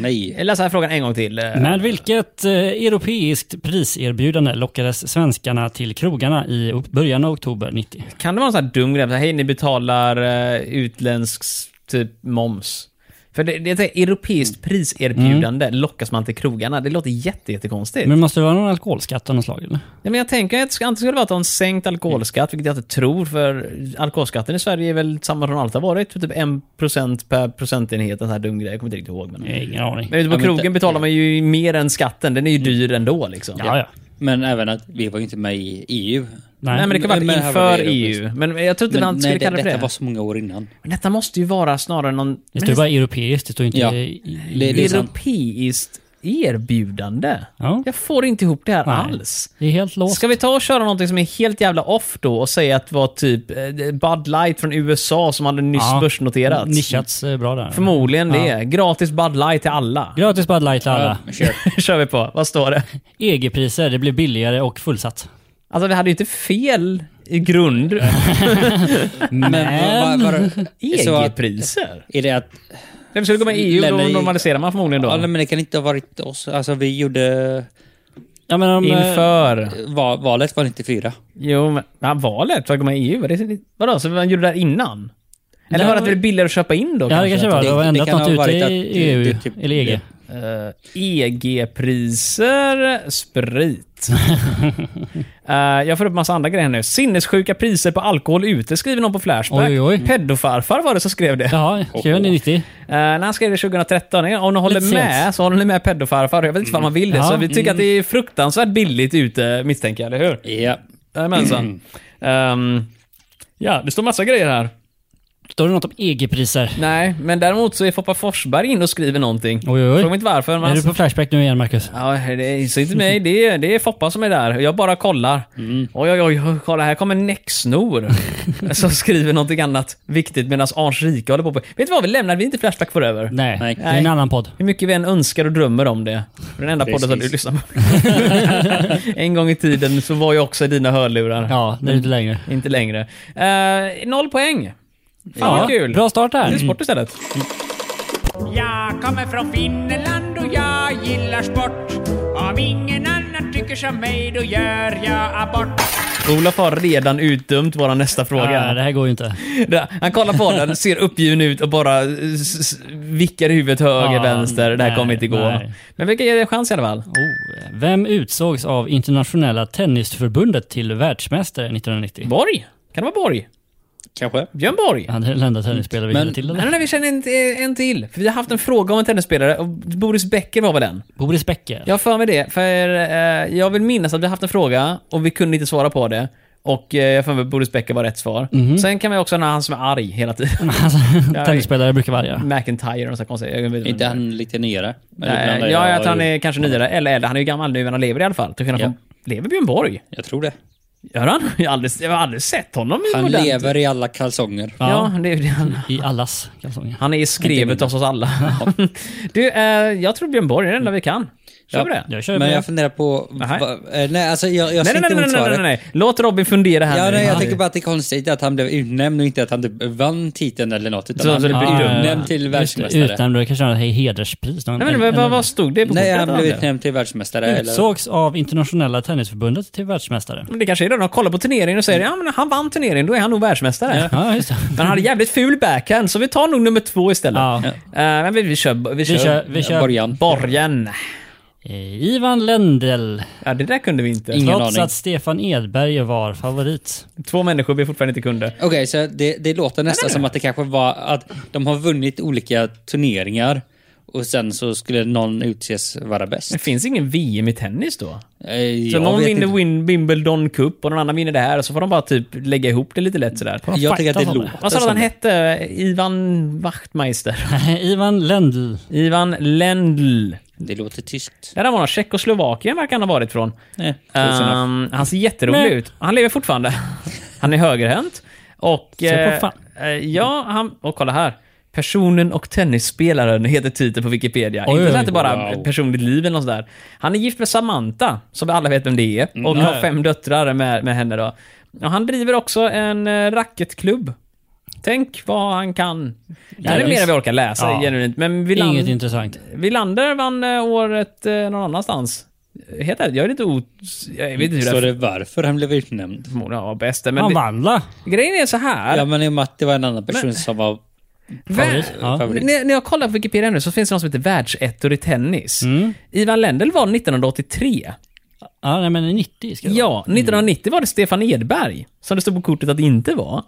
Nej. Jag läser här frågan en gång till. Eh, Med vilket eh, europeiskt priserbjudande lockades svenskarna till krogarna i början av oktober 90? Kan det vara en sån här dum grej? Hej, ni betalar uh, utländsk typ moms. För det, det är ett europeiskt priserbjudande lockas man till krogarna. Det låter jätte, jättekonstigt. Men måste det vara någon alkoholskatt av något slag eller? Ja, men jag tänker att det skulle vara att har sänkt alkoholskatt, vilket jag inte tror, för alkoholskatten i Sverige är väl samma som alltid har varit, typ 1% per procentenhet, en sån här dum grej. Jag kommer inte riktigt ihåg. Men, ingen aning. men ute på krogen betalar man ju mer än skatten. Den är ju dyr ändå liksom. Ja, ja. Men även att vi var ju inte med i EU. Nej, men det kan vara Men här var inför det EU. Men jag tror inte Men man nej, skulle det, kalla det för detta det. var så många år innan. Men detta måste ju vara snarare någon... Det står bara europeiskt, det står inte... Ja. i- Det- det är sant. Europeiskt erbjudande. Ja. Jag får inte ihop det här Nej. alls. Det är helt låst. Ska vi ta och köra någonting som är helt jävla off då och säga att det var typ eh, Bud Light från USA som hade nyss Ja. börsnoterats? Nischats eh, bra där. Förmodligen det. Ja. Gratis Bud Light till alla. Gratis Bud Light till alla. Ja, kör. kör vi på. Vad står det? EG-priser, det blir billigare och fullsatt. Alltså det hade ju inte fel i grund. Men att, EG-priser? är det att... När vi skulle gå med i EU, då i- normaliserar man förmodligen då. Ja, nej, men det kan inte ha varit oss. Alltså vi gjorde... Ja, men om, eh, Inför... Va, valet var 94. Jo, men ja, valet för att gå med i EU, var det, vadå, så man gjorde det där innan? Eller Nej, var det att men- det blev billigare att köpa in då Ja, det kanske var. Det Det- har det ändrat kan något ha ute varit att i det- EU, det typ- eller EG. Uh, EG-priser, sprit. Eh, jag får upp massa andra grejer nu. Sinnessjuka priser på alkohol ute, skriver någon på Flashback. Oj, oj. Pedofarfar var det som skrev det. Jaha, skrev ni 90? Eh, när han skrev det 2013, om ni håller Lite med sent. så håller ni med pedofarfar. Jag vet inte vad man vill det, Ja, så vi tycker att det är fruktansvärt billigt ute, misstänker jag, eller hur? Ja. Jajamensan. Ehm, ja, det står massa grejer här. Står det något om EG-priser? Nej, men däremot så är Foppa Forsberg in och skriver någonting. Oj, oj, oj. Fråga mig inte varför. Men Är du på Flashback nu igen, Marcus? Ja, det är så inte mig. Det är, det är Foppa som är där. Jag bara kollar. Mm. Oj, oj, oj, kolla här kommer Näcksnor. som skriver någonting annat viktigt medan Arns Rika håller på. på. Vet du vad, vi lämnar vi inte Flashback forever. Nej, Nej. det är en annan podd. Hur mycket vi än önskar och drömmer om det. Den enda podden som du Precis. lyssnar på. en gång i tiden så var jag också i dina hörlurar. Ja, är inte längre. Inte längre. Eh, noll poäng. Fan vad kul. Bra start Det är där. sport istället. Jag kommer från Finland och jag gillar sport. Om ingen annan tycker som mig då gör jag abort. Olof har redan utdömt vår nästa fråga. Ja, det här går ju inte. Han kollar på den, ser uppgiven ut och bara vickar huvudet höger, Ja, vänster. Det här nej, kommer inte gå. nej. Men vi kan ge det en chans i alla fall. Oh, vem utsågs av Internationella Tennisförbundet till världsmästare 1990? Borg? Kan det vara Borg? Kanske. Björn Borg? Han är den enda tennisspelare vi Men- känner till, eller? nej, nej, vi känner en, en till. För vi har haft en fråga om en tennisspelare och Boris Becker var väl den? Boris Becker? Jag har för mig det, för eh, jag vill minnas att vi har haft en fråga och vi kunde inte svara på det. Och eh, jag för mig att Boris Becker var rätt svar. Mhm. Sen kan vi också ha han som är arg hela tiden. Alltså, tennisspelare brukar vara arga. McIntyre och så konstigt. Jag vet Är inte. han lite nyare? Nej, ja, jag- att han är kanske nyare, eller äldre. Han är ju gammal nu, men han lever i alla fall. Till skillnad Ja. från... Lever Björn Borg? Jag tror det. Gör han? Jag har aldrig, jag har aldrig sett honom i Han modern lever i alla kalsonger. Ja, det är ju det han... I allas kalsonger. Han är i skrevet hos oss alla. du, eh, jag tror Björn Borg är det enda vi kan. Kör vi det? Jag kör Men med. jag funderar på... Va, eh, nej, alltså jag, jag Nej, nej, inte nej, nej, nej, nej, nej. Låt Robin fundera här Ja, nu. nej, jag Ja. tänker bara att det är konstigt att han blev utnämnd och inte att han typ vann titeln eller något. Utan Så- han så det blev Ja, utnämnd till det, världsmästare. Utnämnd, då kanske han har hederspris. Någon- Nej, men vad, vad, vad stod det på Nej, han blev utnämnd till världsmästare. Eller? Utsågs av internationella tennisförbundet till världsmästare. Men det kanske är det. De kollar på turneringen och säger ja men han vann turneringen, då är han nog världsmästare. Ja, just det. Men han hade jävligt ful backhand, så vi tar nog nummer två istället. Ja. Eh, men vi, vi kör... Vi kör, Vi kör, vi kör Borgen. Borgen. Eh, Ivan Lendl. Ja, det där kunde vi inte. Ingen Trots aning. att Stefan Edberg var favorit. Två människor vi fortfarande inte kunde. Okej, så det, det låter nästan som att det kanske var att de har vunnit olika turneringar och sen så skulle någon utses vara bäst. Det finns ingen VM i tennis då? Eh, Så jag någon vinner. Win Wimbledon Cup och någon annan vinner det här och så får de bara typ lägga ihop det lite lätt sådär. Jag tycker att det låter Vad sa du han hette? Ivan Wachtmeister? Ivan Lendl. Ivan Lendl. Det låter tyskt. Där var han. Tjeckoslovakien verkar han ha varit från. Nej. Um, han ser jätterolig Men- ut. Han lever fortfarande. Han är högerhänt. Och... Eh, eh, ja, han... Och kolla här. Personen och tennisspelaren heter titeln på Wikipedia. Oj, inte oj, det bara wow. personligt liv eller något sådär. Han är gift med Samantha, som vi alla vet vem det är. Och Ja, har fem döttrar med, med henne då. Och han driver också en uh, racketklubb. Tänk vad han kan. Det här är mer än vi orkar läsa Ja. genuint. Men Villander, Inget intressant. Villander vann eh, året eh, någon annanstans. Heter det? Jag är lite o... Jag vet inte hur Så det det är varför han blev utnämnd? förmodligen var bäst. Men Han det, vann va? grejen är så här. Ja, men i och med att det var en annan person som var? Ja. favorit. När, när jag kollar på Wikipedia nu så finns det något som heter världsettor i tennis. Mm. Ivan Lendl var 1983. Ja, nej, men 90 ska det vara. Ja, 1990 var det Stefan Edberg, som det stod på kortet att det inte var.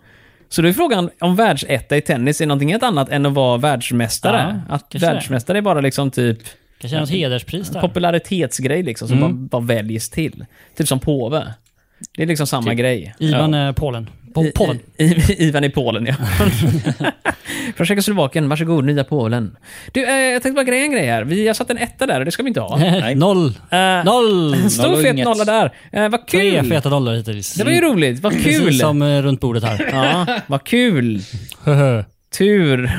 Så då är frågan om världsetta i tennis är någonting helt annat än att vara världsmästare. Ja, att världsmästare är bara liksom typ Kanske något hederspris där. popularitetsgrej liksom, som Mm. bara, bara väljs till. Typ som påve. Det är liksom samma grej. Ivan är Polen. Po- Polen. I, I, Ivan i Polen, ja. Från Tjeckoslovakien, varsågod, nya Polen. Du, eh, jag tänkte bara greja en grej här. Vi har satt en etta där och det ska vi inte ha. Nej. Noll. Eh, Noll. En Noll stor och fet nolla där. Eh, vad Tre kul! feta dollar hittills. Det var ju roligt, vad kul! Precis som eh, runt bordet här. Ja, vad kul! Tur.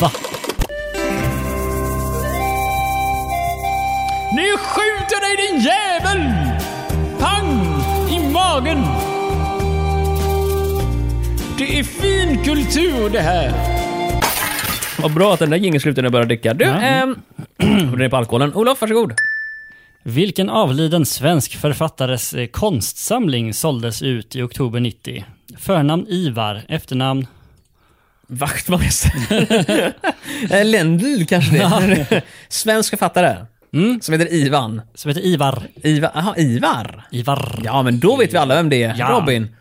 Va? Nu skjuter dig din jävel! Pang! I magen! Det är fin kultur det här. Vad bra att den där jingeln slutade när jag började dricka. Du, Ja. ehm... det är på alkoholen. Olof, varsågod. Vilken avliden svensk författares eh, konstsamling såldes ut i oktober 90? Förnamn Ivar, efternamn... Vaktmästare. Eh, Lendl kanske det är. Svensk författare. Mm. Som heter Ivan. Som heter Ivar. Ivar. Jaha, Ivar. Ivar. Ja, men då vet vi alla vem det är. Ja. Robin.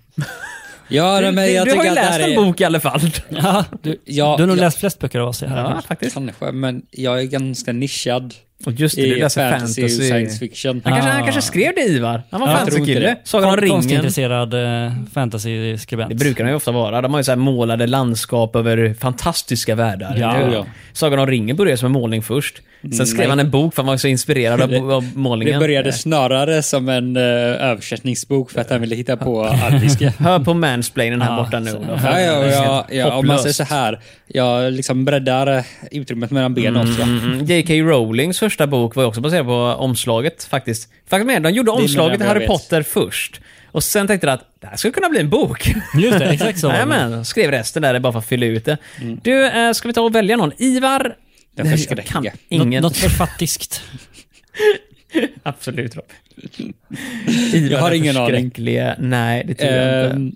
Ja, Du, men jag du har tycker ju läst en är... bok i alla fall. Ja, du, Ja, du har nog ja. läst flest böcker av oss här. Ja, faktiskt. Kanske, men jag är ganska nischad Och just det, du i läser fantasy, fantasy. och science fiction. Han kanske, han Ah. kanske skrev det Ivar. Han var Ja, fantasykille. det. Sagan om ringen. Konstintresserad eh, fantasy-skribent. Det brukar de ju ofta vara. De har ju så här målade landskap över fantastiska världar. Ja. Sagan om ringen började som en målning först. Sen skrev Nej. han en bok för han var så inspirerad av, av målningen. Det började snarare som en uh, översättningsbok för att han ville hitta på arabiska. Hör på mansplainen här Ja, borta nu. Olof. Ja, ja, ja, ja, om man säger så här. Jag liksom breddar eh, utrymmet mellan benen också. Mm, J.K. Rowlings första bok var också baserad på omslaget faktiskt. Faktum är, de gjorde omslaget till jag Harry vet. Potter först. Och sen tänkte de att det här skulle kunna bli en bok. Just det, exakt så. det. Jajamän, skrev resten där bara för att fylla ut det. Mm. Du, eh, ska vi ta och välja någon? Ivar? Den Jag förskräcker. kan ingen. Något författiskt. Absolut Rob. Ivar Jag har ingen aning. Nej, det tror jag inte. Ehm,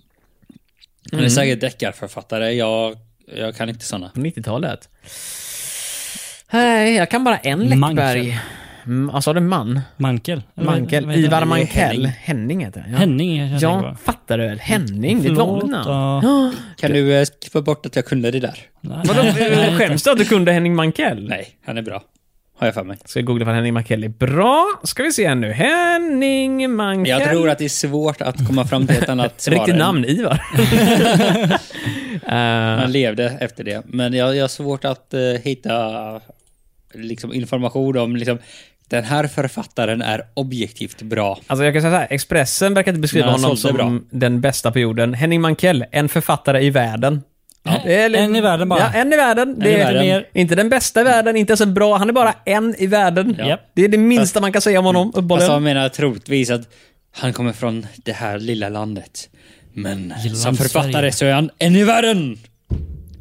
Han är säkert deckarförfattare. Jag, jag kan inte såna. På 90-talet. Nej, jag kan bara en Läckberg. Mankel. Mm, Vad sa du? Man? Mankel. Eller vad- Mankel. vad heter Ivar det? Mankell. Henning. Henning heter det. Ja. Henning känns Ja, det fattar du väl? Henning, det är ett vanligt namn. ja. Kan du eh, skippa bort att jag kunde det där? Vadå, skäms du att du kunde Henning Mankell? Nej, han är bra. Har jag för mig. Ska jag googla för Henning Mankell är bra. Ska vi se här nu. Henning Mankell. Jag tror att det är svårt att komma fram till ett annat svar. Riktigt än- namn, Ivar. Eh, Han levde efter det. Men jag, jag har svårt att eh, hitta liksom, information om liksom, den här författaren är objektivt bra. Alltså jag kan säga så här, Expressen verkar inte beskriva honom som bra. den bästa på jorden. Henning Mankell, en författare i världen. Det är li- En i världen bara. Ja, en i världen. Det i är världen. Mer. inte den bästa i världen, inte ens en bra. Han är bara en i världen. Japp. Det är det minsta man kan säga om honom, Alltså uppenbarligen. jag menar troligtvis att han kommer från det här lilla landet. Men Lilla som författare Sverige. så är han en i världen!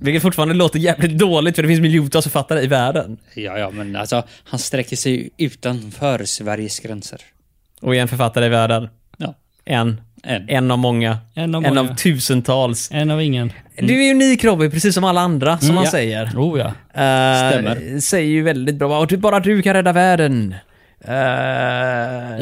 Vilket fortfarande låter jävligt dåligt, för det finns miljontals författare i världen. Ja, ja, men alltså han sträcker sig utanför Sveriges gränser. Och en författare i världen. Ja, En. en. En av många. En av En många. av tusentals. En av ingen. Du är unik Robin, precis som alla andra, som man Ja. säger. Oh ja. Eh, Stämmer. Säger ju väldigt bra. Och typ bara du kan rädda världen. Uh,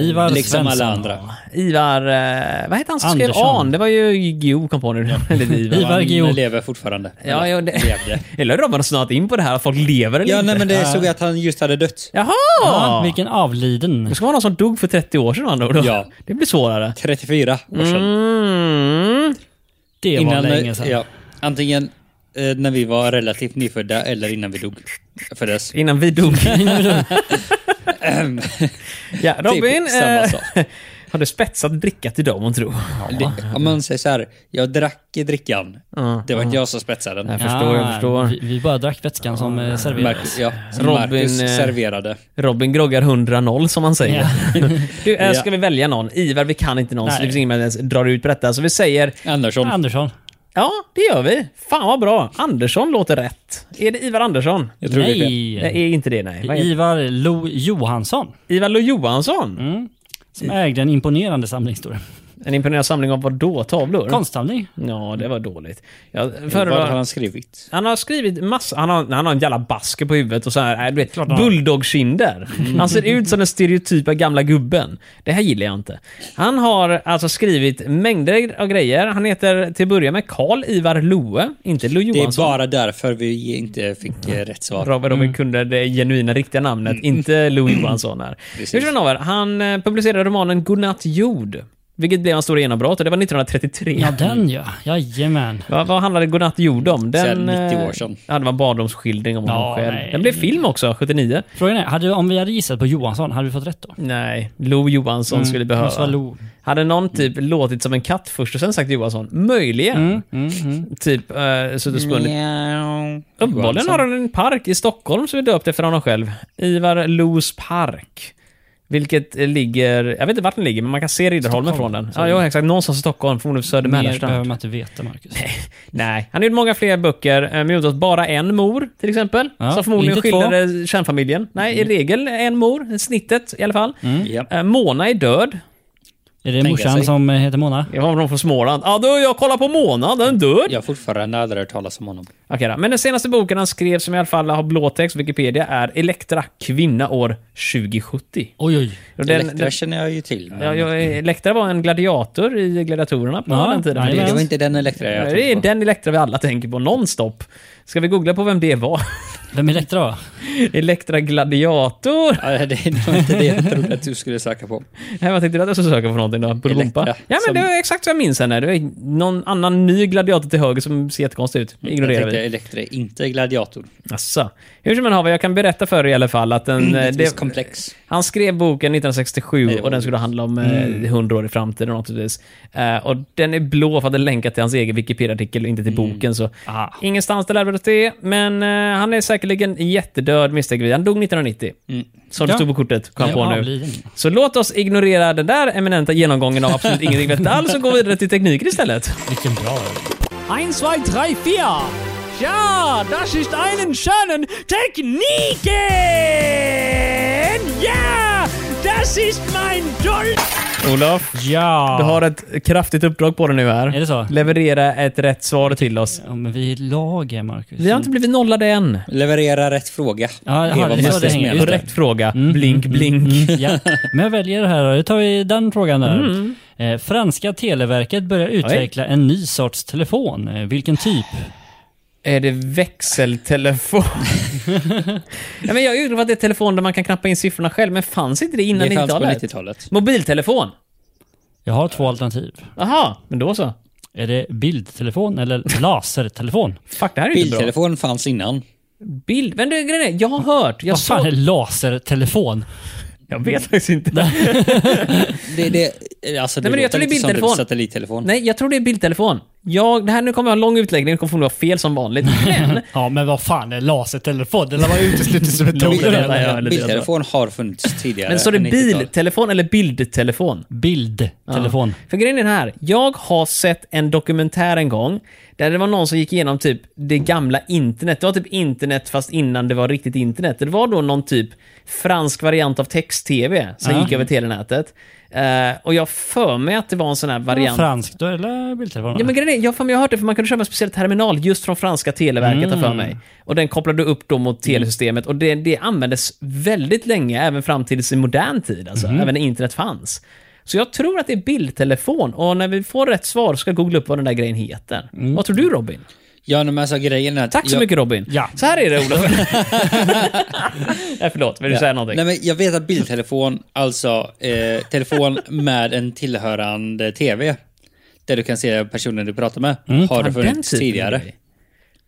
Ivar Liksom alla Svensson. andra. Ivar... eh, vad hette han som skrev. An? Det var ju Gio kom på nu. Eller Ivar. Ivar Geo. lever fortfarande. Ja, ja, det... Levde. Eller har man snart in på det här att folk lever eller Ja, inte? nej men det såg jag att han just hade dött. Jaha! Ja, vilken avliden. Det ska vara någon som dog för 30 år sedan ord. Ja. Det blir svårare. 34 år sedan. Mm. Det var länge sedan. Ja, antingen eh, när vi var relativt nyfödda eller innan vi dog. Föddes. Innan vi dog. ja, Robin, Typ samma eh, sak. har du spetsat dricka till dem, hon tror? Det, om man säger så här, jag drack drickan. Ja, Det var inte jag som spetsade den. Jag förstår, jag förstår. Vi, vi bara drack vätskan som eh, serverades. Marcus, ja, som Robin, Marcus eh, serverade. Robin groggar 100-0 som man säger. du, äh, Ja. ska vi välja någon? Ivar, vi kan inte någon, så Nej. det finns ingen som drar ut på detta. Så vi säger, Andersson. Andersson. Ja, det gör vi. Fan vad bra. Andersson låter rätt. Är det Ivar Andersson? Jag tror det är fel. Det Nej. är inte det, nej. Vad heter- Ivar Lo Johansson. Ivar Lo Johansson? Mm. Som ägde en imponerande samling står det. En imponerande samling av vad då? Tavlor? Konstsamling. Ja, det var dåligt. Jag Vad föredrar... har han skrivit? Han har skrivit massa, han har, han har en jävla basker på huvudet och så här, äh, du vet, bulldogkinder. Han ser ut som den stereotypa gamla gubben. Det här gillar jag inte. Han har alltså skrivit mängder av grejer. Han heter till att börja med Karl Ivar Loe, inte Lo Det är Johansson. bara därför vi inte fick eh, rätt svar. Robert Robin kunde det genuina riktiga namnet, inte Lo Johansson här. Hur som han eh, publicerade romanen Godnatt jord. Vilket blev hans stora genombrott och det var 1933. Ja, den ja. Jajamän. Vad, vad handlade Godnatt jord om? Den, 90 eh, år sedan. Ja, det var en barndomsskildring om Ja, honom själv. nej. Den blev film också, 79. Frågan är, hade, om vi hade gissat på Johansson, hade vi fått rätt då? Nej, Lo Johansson skulle Mm, måste vara behöva. Lo. Hade någon typ låtit som en katt först och sen sagt Johansson? Möjligen. Mm, mm, mm. Typ, uh, suttit och spunnit. Uppenbarligen har han en park i Stockholm som är döpt efter honom själv. Ivar Los park. Vilket ligger, jag vet inte vart den ligger, men man kan se Riddarholmen från den. Ja, ja, exakt. Någonstans i Stockholm, förmodligen Söder Mer behöver man inte veta, Marcus. Nej, han har gjort många fler böcker, eh, men gjort åt bara en mor, till exempel. Ja, som förmodligen. Mm. skildrade kärnfamiljen. Nej, i regel en mor, snittet i alla fall. Ja. Eh, Mona är död. Är det morsan sig. som eh, heter Mona? Jag har någon från Småland. Ja, då jag kollar på Mona, den är död. Jag har fortfarande aldrig hört talas om honom. Okej då. Men den senaste boken han skrev, som i alla fall har blåtext, Wikipedia, är Elektra, kvinna år 2070. Oj, oj. Den, Elektra den, känner jag ju till. Men ja, ja, Elektra var en gladiator i Gladiatorerna på Ja, den tiden. nej, det, var inte den Elektra jag det är på. den Elektra vi alla tänker på, nonstop. Ska vi googla på vem det var? Vem är Elektra då? Elektra Gladiator? Ja, det, det var inte det jag trodde att du skulle söka på. Nej, vad tänkte du att jag skulle söka på någonting då? Elektra, Ja, men som- det var exakt så jag minns henne. Det var någon annan ny gladiator till höger som ser jättekonstig ut. Jag Ignorerar tänkte vi. Elektra, inte gladiator. Asså. Hur som har jag kan berätta för er i alla fall att den... eh, Ett visst komplex. Han skrev boken 1967 Nej, det var och den skulle handla om eh, 100 år i framtiden naturligtvis. Eh, och den är blå för att den länkar till hans egen Wikipedia-artikel och inte till boken. Så Ah. ingenstans där det, men eh, han är säkerligen jättedöd misstänker vi. Han dog 1990. Mm. Som det Ja. stod på kortet, kom jag på nu. avliden. Så låt oss ignorera den där eminenta genomgången av absolut ingenting vet alls och gå vidare till tekniken istället. Vilken bra. 1, 2, 3, 4. Ja, das ist einen schönen Techniken! Ja, das ist mein Dolch! Olof, Ja! du har ett kraftigt uppdrag på dig nu här. Är det så? Leverera ett rätt svar till oss. Ja, men vi är lag här, Marcus. Vi har inte blivit nollade än. Leverera rätt fråga. Ja, jaha, det är så det hänger. Just det. Korrekt fråga. Mm, Blink, mm, blink. mm, ja. Men jag väljer det här då. Då tar vi den frågan där. Mm. Eh, franska Televerket börjar utveckla en ny sorts telefon. Eh, vilken typ? Är det växeltelefon? ja, men jag utgår från att det är telefon där man kan knappa in siffrorna själv, men fanns inte det innan Det fanns på 90-talet? 90-talet. Mobiltelefon? Jag har två alternativ. Jaha, men då så. Är det bildtelefon eller lasertelefon? Fuck, det här är inte bra. Bildtelefon fanns innan. Bild... Men du, grejen är, jag har hört. Jag, Vad fan såg, är lasertelefon? jag vet faktiskt inte. Det, det, alltså det Nej, men jag tror det är som bildtelefon. typ satellittelefon. Nej, jag tror det är bildtelefon. Jag, det här nu kommer jag ha en lång utläggning, det kommer förmodligen vara fel som vanligt. Men Ja, men vad fan är lasertelefon? Bil- eller? ja, eller det, Biltelefon har funnits tidigare. Men så är det än 90-tal. biltelefon eller bildtelefon? Bildtelefon. För grejen är den här, jag har sett en dokumentär en gång där det var någon som gick igenom typ det gamla internet. Det var typ internet fast innan det var riktigt internet. Det var då någon typ fransk variant av text-tv som Ja. gick över telenätet. Eh, och jag för mig att det var en sån här Var variant. franskt då, eller bildtelefon? Ja men grejen är, jag, för mig, jag har hört det för man kunde köpa en speciell terminal just från franska televerket har för mig. Och den kopplade upp då mot telesystemet och det, det användes väldigt länge, även fram till i modern tid, alltså, även när internet fanns. Så jag tror att det är bildtelefon och när vi får rätt svar ska jag googla upp vad den där grejen heter. Vad tror du Robin? Ja, men alltså grejen är att... Tack så jag, mycket Robin. Ja. Så här är det Olof. Nej, förlåt, vill du säga någonting? Nej, men jag vet att bildtelefon, alltså eh, telefon med en tillhörande TV, där du kan se personen du pratar med, har det Har den funnits tidigare.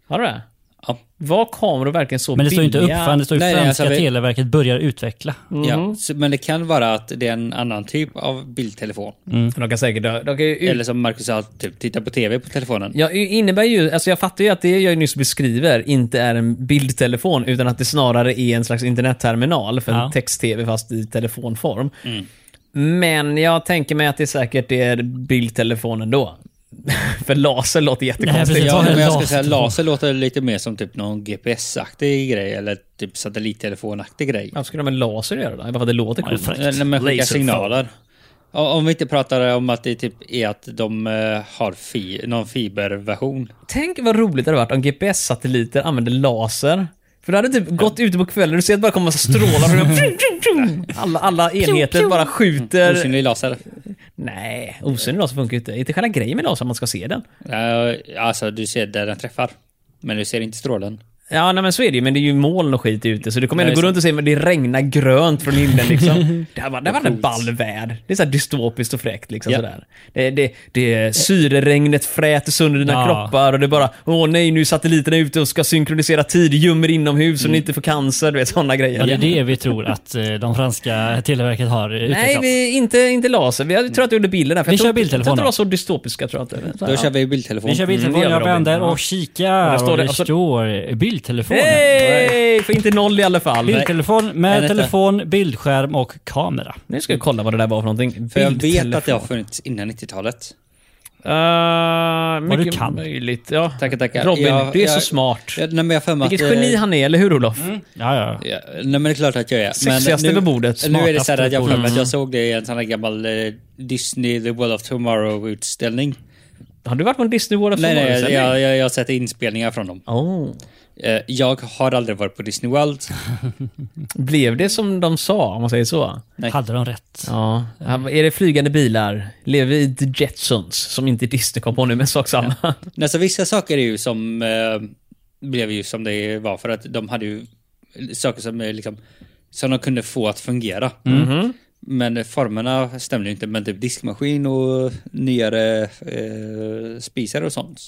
Har du det? Ja. Var kameror verkligen så Men det står ju inte billiga? uppfann, det står ju Nej, nej, franska alltså televerket börjar utveckla. Ja, så, men det kan vara att det är en annan typ av bildtelefon. De kan säkert... De kan ju, Eller som Marcus sa, typ titta på TV på telefonen. Ja, innebär ju, alltså jag fattar ju att det jag nyss beskriver inte är en bildtelefon, utan att det snarare är en slags internetterminal för en Ja. text-tv fast i telefonform. Men jag tänker mig att det säkert är bildtelefon ändå. för laser låter Nej, jättekonstigt. precis. Ja, en men jag ska säga laser låter lite mer som typ någon GPS-aktig grej eller typ satellittelefonaktig grej. Varför skulle de med laser göra då? Det låter Ja, det är coolt. När man skickar signaler. Om vi inte pratar om att det typ är att de eh, har fi någon fiberversion. Tänk vad roligt det hade varit om GPS-satelliter använde laser. För du hade typ gått ute på kvällen och du ser att det bara kommer massa strålar. och alla, alla enheter bara skjuter. Osynlig laser. Nej, osynlig laser funkar ju inte. Inte själva grejen med laser man ska se den. Uh, alltså, du ser där den träffar. Men du ser inte strålen. Ja, nej, men så är det ju. Men det är ju moln och skit ute, så du kommer ändå gå runt och se men det regnar grönt från himlen liksom. Det här var, det här var en ball värld. Det är så här dystopiskt och fräckt liksom Ja. sådär. Det, det, det, syreregnet fräter sönder dina Ja. kroppar och det är bara Åh nej, nu är satelliterna ute och ska synkronisera tid, gömmer inomhus så Mm. ni inte får cancer, du vet sådana grejer. Ja, det är det vi tror att eh, de franska televerket har utvecklat. Nej, vi, inte, inte laser. Vi- Jag tror att du gjorde bilden där. för Vi jag kör inte- Jag tror inte det var så dystopiska, tror jag inte. Så, Då ja. kör vi bildtelefon. Vi kör bildtelefon, Mm, gör jag vänder och kikar. och och står bildtelefon. Hej! Får inte noll i alla fall. Bildtelefon Nej, med vänta. telefon, bildskärm och kamera. Nu ska jag kolla vad det där var för någonting. För jag vet att det har funnits innan 90-talet. Uh, mycket du kan. möjligt. Ja. Tackar, tackar. Robin, Jag- du är så jag- smart. Ja, nej, men jag för Vilket att, eh, geni han är, eller hur Olof? Ja, ja. Ja, nej men det är klart att jag är. Sexigaste vid bordet. Nu är det så här att jag för mig att Mm. jag såg det i en sån här gammal eh, Disney The World of Tomorrow-utställning. Har du varit på en Disney World of Nej, Tomorrow? nej, jag, jag, jag har sett inspelningar från dem. Oh. Eh, Jag har aldrig varit på Disney World. Blev det som de sa, om man säger så? Nej. Hade de rätt? Ja. Är det flygande bilar? Lever vi i The Jetsons, som inte Disney kom på nu, men sak samma. Nej, så vissa saker är ju som eh, blev ju som det var för att de hade ju saker som liksom som de kunde få att fungera. Mhm. Men formerna stämde ju inte. Men typ diskmaskin och nyare eh, spisar och sånt.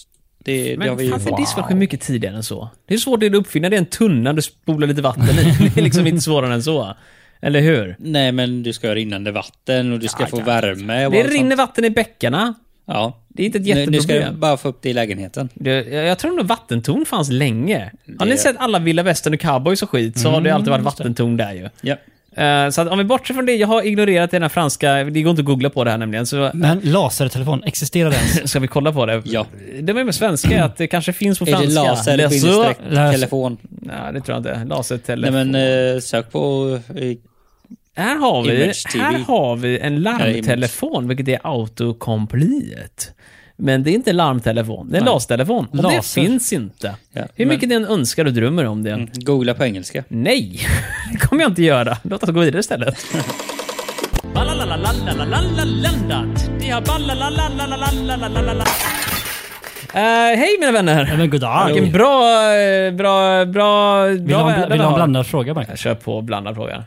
Det, det har Men vi ju fan, för fått. diskmaskin mycket tidigare än så. Det är svårt att uppfinna, det är en tunna du spolar lite vatten i. Det är liksom inte svårare än så. Eller hur? Nej, men du ska ha rinnande vatten och du ska Ja, få ja. värme. Och Det allt rinner sånt. vatten i bäckarna. Ja. Det är inte ett Nu, nu ska jätteproblem. du bara få upp det i lägenheten. Det, jag, jag tror nog vattentorn fanns länge. Har ni Det- sett alla vilda västern och cowboys och skit så har det alltid varit vattentorn där ju. Ja. Eh, så att om vi bortser från det, jag har ignorerat den här franska, det går inte att googla på det här nämligen, så Men lasertelefon, existerar den? ska vi kolla på det? Ja. Det var ju med svenska, att det kanske finns på Är det franska. laser, Laser. bindestreck, Laser. telefon? Nej, det tror jag inte. Nej Lasertelefon. men eh, sök på... eh, här har vi, här har vi en larmtelefon, vilket är autocomplete. Men det är inte en larmtelefon, det är en LAS-telefon. Och det finns inte. Ja, Hur men- mycket ni än önskar och drömmer om det. Mm, Googla på engelska. Nej, det kommer jag inte göra. Låt oss gå vidare istället. Eh, hej mina vänner! Men goddag! Vilken bra, bra, bra, bra vill du ha en blandad fråga Marcus? Jag kör på blandad fråga.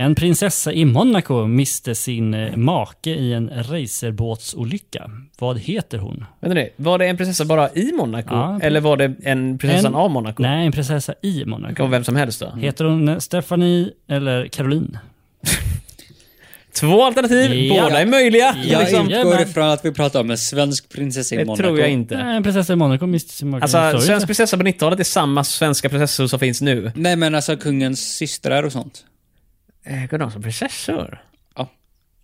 En prinsessa i Monaco miste sin eh, make i en racerbåtsolycka. Vad heter hon? Vänta nu, var det en prinsessa bara i Monaco? Ja. Eller var det en prinsessan En- av Monaco? Nej, en prinsessa i Det kan Monaco. vara vem som helst då. Heter hon eh, Stephanie eller Caroline? Två alternativ, Ja. båda är möjliga. Jag liksom. utgår ifrån att vi pratar om en svensk prinsessa i Det Monaco. tror jag inte. Nej, En prinsessa i Monaco, Mr. Morgan. Alltså, Sorry. svensk prinsessa på 90-talet är samma svenska prinsessor som finns nu. Nej men alltså kungens systrar och sånt. Eh, Går de som prinsessor?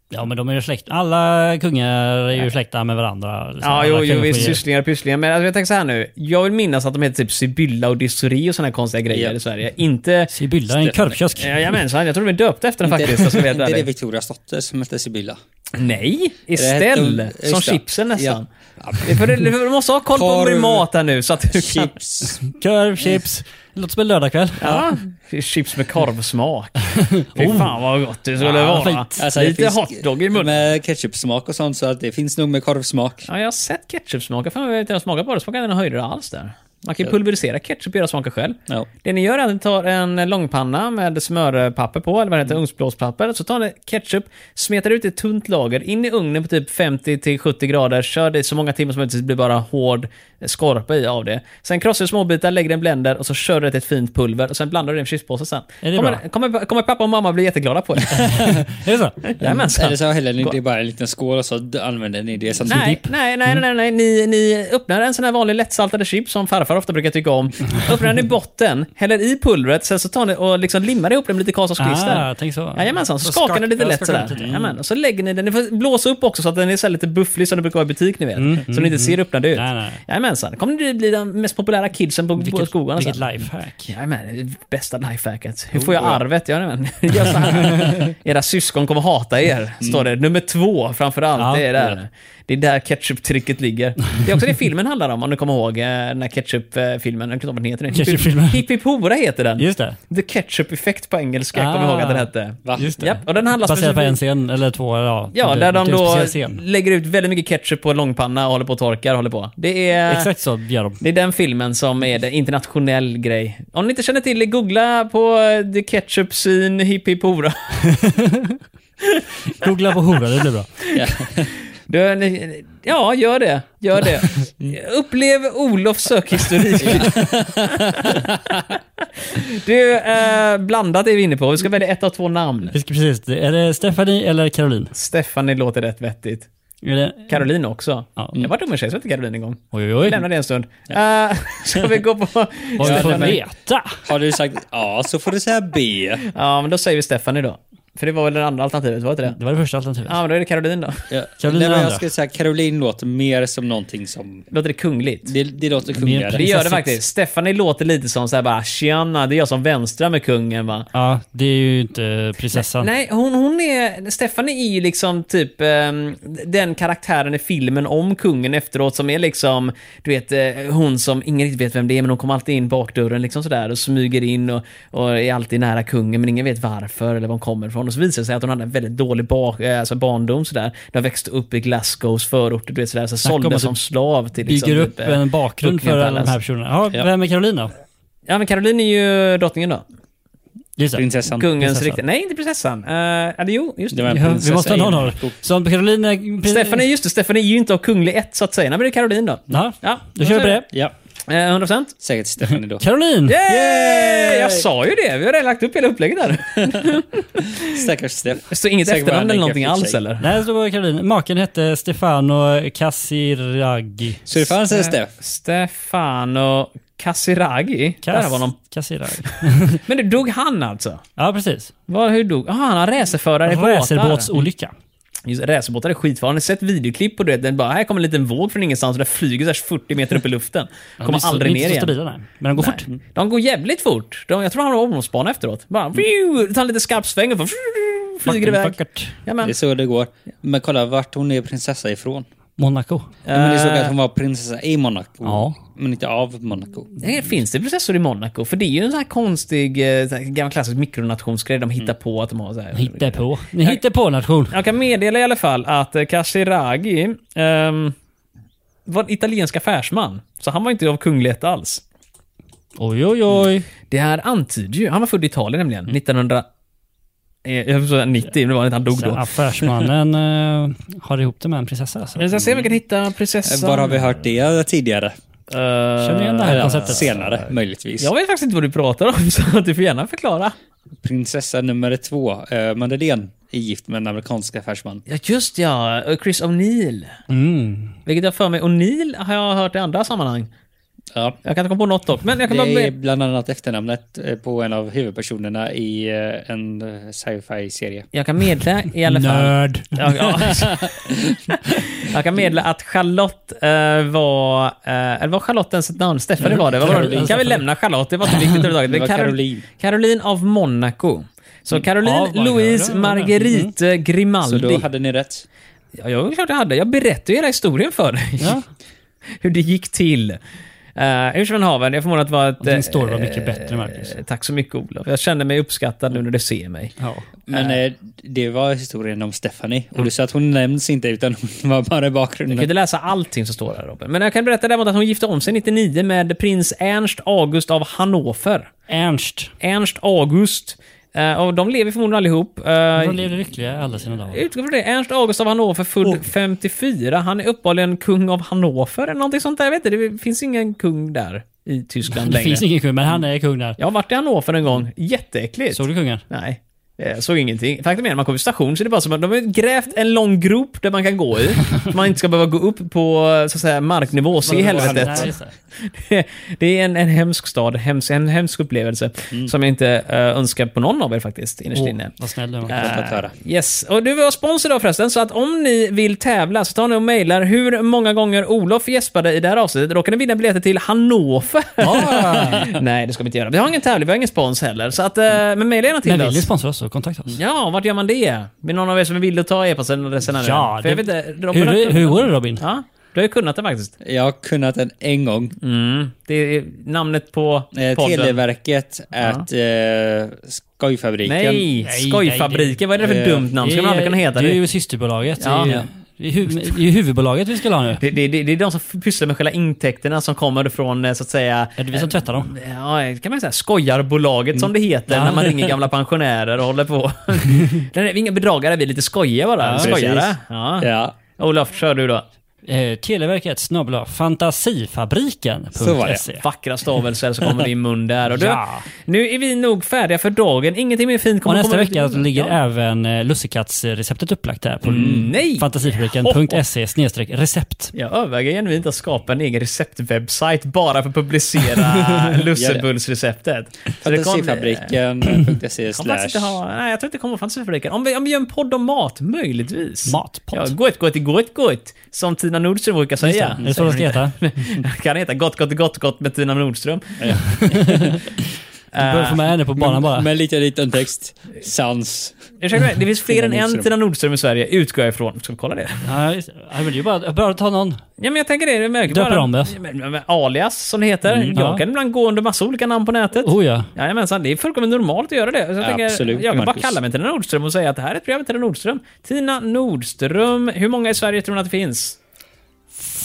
Ja, men de är ju släkt. Alla kungar är ju släkta med varandra. liksom. Ja, jo, jo visst, sysslingar och pysslingar. Men alltså, jag tänker så här nu. Jag vill minnas att de heter typ Sibylla och Dysori och såna här konstiga grejer Ja. i Sverige. Inte... Sibylla, en korvkiosk. Jajamensan, jag tror de är döpta efter den faktiskt. Helt inte det. Victorias dotter som hette Sibylla? Nej, Det Estelle. Som chipsen nästan. Ja. För du, du måste ha koll på din mat här nu så att du kan... Chips. Korv, chips. Det låter som en lördagkväll. Ja, chips med korvsmak. Fy fan vad gott det skulle Ja, vara. fint. Alltså, det Lite hotdog i munnen. Med ketchupsmak och sånt så att det finns nog med korvsmak. Ja, jag har sett ketchupsmak. Jag vet inte, jag smakar på det. Smakar inte någon höjdare alls där. Man kan ju pulverisera ketchup och göra smaker själv. Ja. Det ni gör är att ni tar en långpanna med smörpapper på, eller vad det heter, ugnsblåspapper. Så tar ni ketchup, smetar ut ett tunt lager, in i ugnen på typ 50-70 grader, kör det så många timmar som möjligt tills det blir bara hård skorpa i av det. Sen krossar du småbitar, lägger det i en blender och så kör du det till ett fint pulver och sen blandar du det i en chipspåse sen. Är det kommer, bra? kommer, kommer pappa och mamma bli jätteglada på det? Är det så? Jajamensan. Eller så häller ni det bara i en liten skål och så använder ni det som Nej, dipp. nej, nej, nej, nej. Ni, ni öppnar en sån här vanlig lättsaltade chips som farfar ofta brukar tycka om. Öppnar den i botten, häller i pulvret, sen så tar ni och liksom limmar ihop den med lite Karlssonsklister. Ah, tänk så. Jajamensan, så skakar skak- ni lite lätt sådär. Mm. Jajamän, och så lägger ni den. Ni får blåsa upp också så att den är så lite bufflig som det brukar vara i butik, ni vet. så den inte ser öppnad ut. Nej, nej. Jajamensan, kommer bli den mest populära kidsen på, på Vilket, skogarna vilket sen. lifehack. Jajamän, bästa lifehacket. Hur får jag arvet? Jajamän. Gör så här. Era syskon kommer hata er, står det. Nummer två framförallt, Ja, det är där. Det är där ketchup-tricket ligger. Det är också det filmen handlar om, om du kommer ihåg eh, den här ketchup-filmen. Jag vet inte vad den heter. Hipp Hipp Hora heter den. Just det. The Ketchup Effect på engelska, jag kommer Ah. ihåg att den hette. Va? Just det. Japp, och den handlar Baserat på en scen, eller två, ja. Ja, där de då lägger ut väldigt mycket ketchup på en långpanna och håller på och torkar håller på. Det är... Exakt så gör de. Det är den filmen som är en internationell grej. Om ni inte känner till det, googla på eh, The Ketchup Scene Hipp Hipp Hora. Googla på hora, det blir bra. Ja. Du, ja, gör det. Gör det. Upplev Olofs sökhistorik. du, eh, blandat är vi inne på. Vi ska välja ett av två namn. Vi ska precis, är det Stephanie eller Caroline? Stephanie låter rätt vettigt. Är det... Caroline också. Ja. Jag var dum med tjej som hette Caroline en gång. Oj, oj, oj. Lämna det en stund. Uh, ska vi gå på... Ja, får nej, men- veta. Har du sagt A så får du säga B. Ja, men då säger vi Stephanie då. För det var väl det andra alternativet, var det inte det? Det var det första alternativet. Ja, men då är det Caroline då. Ja. Caroline Nej, men jag andra. skulle säga Caroline låter mer som någonting som... Låter det kungligt? Det, det låter kungligare. Det gör det faktiskt. Stephanie låter lite som såhär bara “Tjena, det är jag som vänstrar med kungen va?” Ja, det är ju inte prinsessan. Nej, hon, hon är... Stephanie är ju liksom typ ehm, den karaktären i filmen om kungen efteråt som är liksom, du vet, eh, hon som ingen riktigt vet vem det är men hon kommer alltid in bakdörren liksom sådär och smyger in och, och är alltid nära kungen men ingen vet varför eller var hon kommer ifrån. Och så visar det sig att hon hade en väldigt dålig bak, eh, alltså barndom sådär. De växte upp i Glasgows förorter, du vet sådär, så såldes som slav till liksom, Bygger upp eh, en bakgrund för alla de här personerna. Ja, Ja. vem är Caroline då? Ja men Caroline är ju drottningen då. Just. Prinsessan. Kungens riktiga... Nej, inte prinsessan. Uh, eller jo, just Det det. Ja, vi måste ha någon av. Så Caroline prins- Stefan är just det, Stefan är ju inte av kunglig ett så att säga. Nej men det är Caroline då. Ja, Ja, då kör vi på det. Ja, Eh, 100%? säkert Stephanie då. Caroline! Yay! Jag sa ju det, vi har redan lagt upp hela upplägget där. Stackars Steff. Det står inget Säkert efternamn en eller någonting alls eller? Nej, det står bara Caroline. Maken hette Stefano Casiraghi. Så det fanns en Steff. Stefano Casiraghi. Där var honom. Casiraghi. Men det dog han alltså? Ja, precis. Var, hur dog? Jaha, han har racerförare i båtar. Racerbåtsolycka. Just Racerbåtar är. Har ni sett videoklipp på det? Den bara, här kommer en liten våg från ingenstans och den flyger så här 40 meter upp i luften. Kommer så- aldrig ner igen. stabila, nej. Men de går fort. Nej. De går jävligt fort. De, jag tror han har omloppsbana efteråt. Bara, mm. tar en liten skarp sväng och flyger iväg. Det är så det går. Men kolla vart hon är prinsessa ifrån. Monaco. Ja, men det stod Eh. att hon var prinsessa i Monaco. Ja. Men inte av Monaco. Finns det prinsessor i Monaco? För det är ju en sån här konstig, eh, sån här gammal klassisk mikronationsgrej de hittar på att de har så här. Hitta på. Ni hittar på nation. Jag kan meddela i alla fall att eh, Casiraghi ehm, var en italiensk affärsman. Så han var inte av kunglighet alls. Oj, oj, oj. Det här antyder ju, han var född i Italien nämligen, 1900... eh, Jag säga 90, men det var inte, han dog Så då. affärsmannen eh, har ihop det med en prinsessa alltså. Jag ska se om vi kan hitta Eh, prinsessan. Var har vi hört det tidigare? Känner igen det här konceptet. Senare, möjligtvis. Jag vet faktiskt inte vad du pratar om, så du får gärna förklara. Prinsessa nummer två, uh, Madeleine. är gift med en amerikansk affärsman. Ja, just ja. Och Chris O'Neill. Mm. Vilket jag för mig, O'Neill har jag hört i andra sammanhang. Ja. Jag kan inte komma på något dock, men jag kan bara... Det är bland annat efternamnet eh, på en av huvudpersonerna i eh, en eh, sci-fi-serie. Jag kan meddela i alla fall... Nörd. Ja, ja. jag kan meddela att Charlotte eh, var... Eh, eller var Charlotte ens ett namn? Stephanie var det. Var det? Caroline. Kan vi lämna Charlotte? Det var inte viktigt överhuvudtaget. Det var Carol- Caroline. Caroline av Monaco. Så Caroline Ja, Louise du? Marguerite Så Grimaldi. då hade ni rätt. Ja, jag klart jag hade. Jag berättade ju hela historien för dig. Ja. Hur det gick till. Uh, hur som haver, jag förmodar att det var ett... Din story var eh, mycket bättre, Marcus. eh, Tack så mycket Olof. Jag känner mig uppskattad nu när du ser mig. Ja. Men eh, det var historien om Stephanie. Och du sa att hon nämns inte utan hon var bara i Du kan bakgrunden. inte läsa allting som står här Robin. Men jag kan berätta däremot att hon gifte om sig 99 med prins Ernst August av Hannover. Ernst. Ernst August. Eh, och de lever förmodligen allihop. Uh, De levde lyckliga alla sina dagar. Utgå från det. Ernst August av Hannover, född 54. Han är uppehållligen kung av Hannover eller någonting sånt där. Jag vet inte, det finns ingen kung där i Tyskland Det längre. finns ingen kung, men han är kung där. Jag har varit i Hannover en gång. Jätteäckligt. Såg du kungen? Nej. Jag såg ingenting. Faktum är, när man kommer till station så är det bara som att de har grävt en lång grop där man kan gå i. så man inte ska behöva gå upp på, så att säga, marknivå se helvetet. Det. Är en, en hemsk stad, hems, en hemsk upplevelse. Som jag inte uh, önskar på någon av er faktiskt, innerst Åh, inne. vad snäll du var. Eh, yes, och du var sponsor då förresten, så att om ni vill tävla så tar ni och mejlar hur många gånger Olof gäspade i det här avsnittet. Då kan ni vinna biljetter till Hannover. Nej, det ska vi inte göra. Vi har ingen tävling, vi har ingen spons heller. Så att, uh, men mejla gärna till Men oss. vill ni sponsra oss så kontakta oss. Ja, vart gör man det? Är någon av er som vill ta e-posten eller senare? Ja, För jag det- vet inte, Robin Hur, går det Robin? Ja, du har ju kunnat det faktiskt. Jag har kunnat den en gång. Mm. Det är namnet på Eh, podden. Televerket at eh, Skojfabriken. Nej, Nej, Skojfabriken. Vad är det för Eh, dumt namn? Ska man aldrig kunna heta det? är det? ju systerbolaget. Ja. Det är ju- det är hu- det är ju huvudbolaget vi ska ha nu. Det, det, det, är de som pysslar med själva intäkterna som kommer från, eh, så att säga... Är det vi som tvättar dem? Ja, kan man säga. Skojarbolaget som det heter Ja. när man ringer gamla pensionärer och håller på. Det är inga bedragare, vi är lite skojiga bara. Ja, Skojare. Ja. Ja, Olof, kör du då. Eh, Televerket snabel-a fantasifabriken.se. Så var det. Vackra stavelser som kommer i din mun där. Och du, Ja. Nu är vi nog färdiga för dagen. Ingenting mer fint Och kommer nästa komma vecka ut. ligger Ja. även eh, lussekattsreceptet upplagt där på nej! fantasifabriken.se recept. Jag överväger genuint att skapa en egen receptwebbsajt bara för att publicera lussebullsreceptet. Fantasifabriken.se slash... ha, nej, jag tror inte det kommer Fantasifabriken. Om vi, om vi gör en podd om mat, möjligtvis. Matpodd. Ja, gott, gott, gott, gott. Som Tina Nordström brukar säga. Är det så det ska heta? kan heta gott, gott, gott, gott med Tina Nordström. Du bör få med henne på banan bara. Med lite liten text. Sans. Ursäkta mig, det finns fler Tina än en. Tina Nordström i Sverige, utgår jag ifrån. Ska vi kolla det? Ja, just. Ja, men det är ju bara, bara att ta någon. Ja, men jag tänker det. det märker Döper bara, om det. Alias, som det heter. Mm, jag ja. kan ibland gå under massa olika namn på nätet. Oh ja. Jajamensan, det är fullkomligt normalt att göra det. Så jag, tänker, Absolut, jag kan bara Marcus. kalla mig Tina Nordström och säga att det här är ett program med Tina Nordström. Tina Nordström. Hur många i Sverige tror ni att det finns?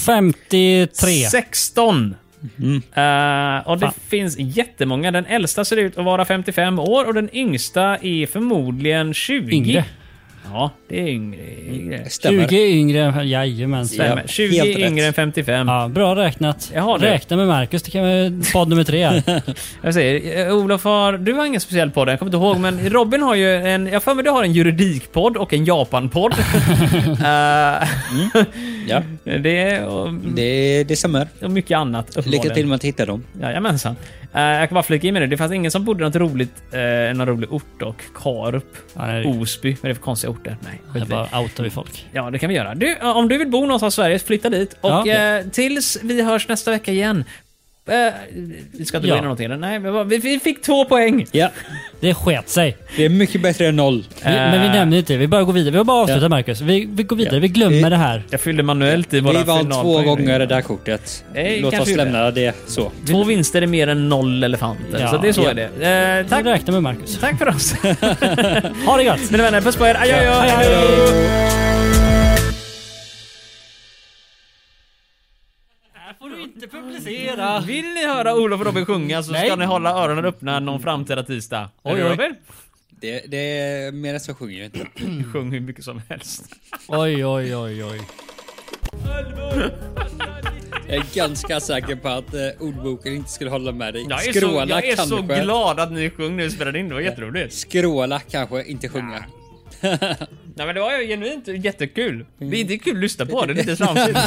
53. 16! Mm. Eh, och det Fan. finns jättemånga. Den äldsta ser ut att vara 55 år och den yngsta är förmodligen 20. Yngre. Ja, det är yngre. yngre. Stämmer. 20 yngre. Jajamän. Stämmer. Ja, 20 helt rätt. yngre än 55. Ja, bra räknat. Jag har det. Räkna med Marcus, det kan vara podd nummer tre här. Jag säger, eh, Olof har, du har ingen speciell podd, jag kommer inte ihåg, men Robin har ju en, jag har för mig du har en juridikpodd och en Japanpodd. Eh, Ja, det och, det, det stämmer. och mycket annat. Lycka uppenbarligen. till med att hitta dem. Jajamensan. Uh, jag kan bara flika in med det, det fanns ingen som bodde något roligt, uh, någon rolig ort dock. Karup, Ja, nej, Osby, vad är det för konstiga orter? Nej, det. bara outar vi folk. Ja, det kan vi göra. Du, eh, om du vill bo någonstans i Sverige, flytta dit. Och Ja. eh, tills vi hörs nästa vecka igen. Eh, vi ska inte gå Ja. in i någonting. eller? Nej, vi, vi, vi fick två poäng. Ja, Det sket sig. det är mycket bättre än noll. Vi, men vi Eh. nämner inte det. Vi bara går vidare. Vi har bara avslutat Ja. Marcus. Vi, vi går vidare. Ja. Vi glömmer Vi- det här. Jag fyllde manuellt i våra Vi vann två finalpoäng. gånger det där kortet. Nej, Låt kanske oss lämna det så. Två vinster är mer än noll elefanter. Ja. så det är så Ja. är det. Eh, tack, Vi räknar med Marcus. tack för oss. Ha det gott! Mina vänner, puss på er. Adjö, adjö. Hej, Hej hej. då. Inte publicera. Vill ni höra Olof och Robin sjunga så Nej. ska ni hålla öronen öppna någon framtida tisdag. Oj, oj. Robin? Det, det är mer än så sjunger jag inte. Sjung hur mycket som helst. Oj, oj, oj, oj. Jag är ganska säker på att eh, ordboken inte skulle hålla med dig. Jag är så, Skråla jag är så glad att ni sjöng när vi spelade in. Det var jätteroligt. Skråla kanske, inte sjunga. Nej men det var ju genuint jättekul. Det är inte kul att lyssna på det, det är inte slamsigt.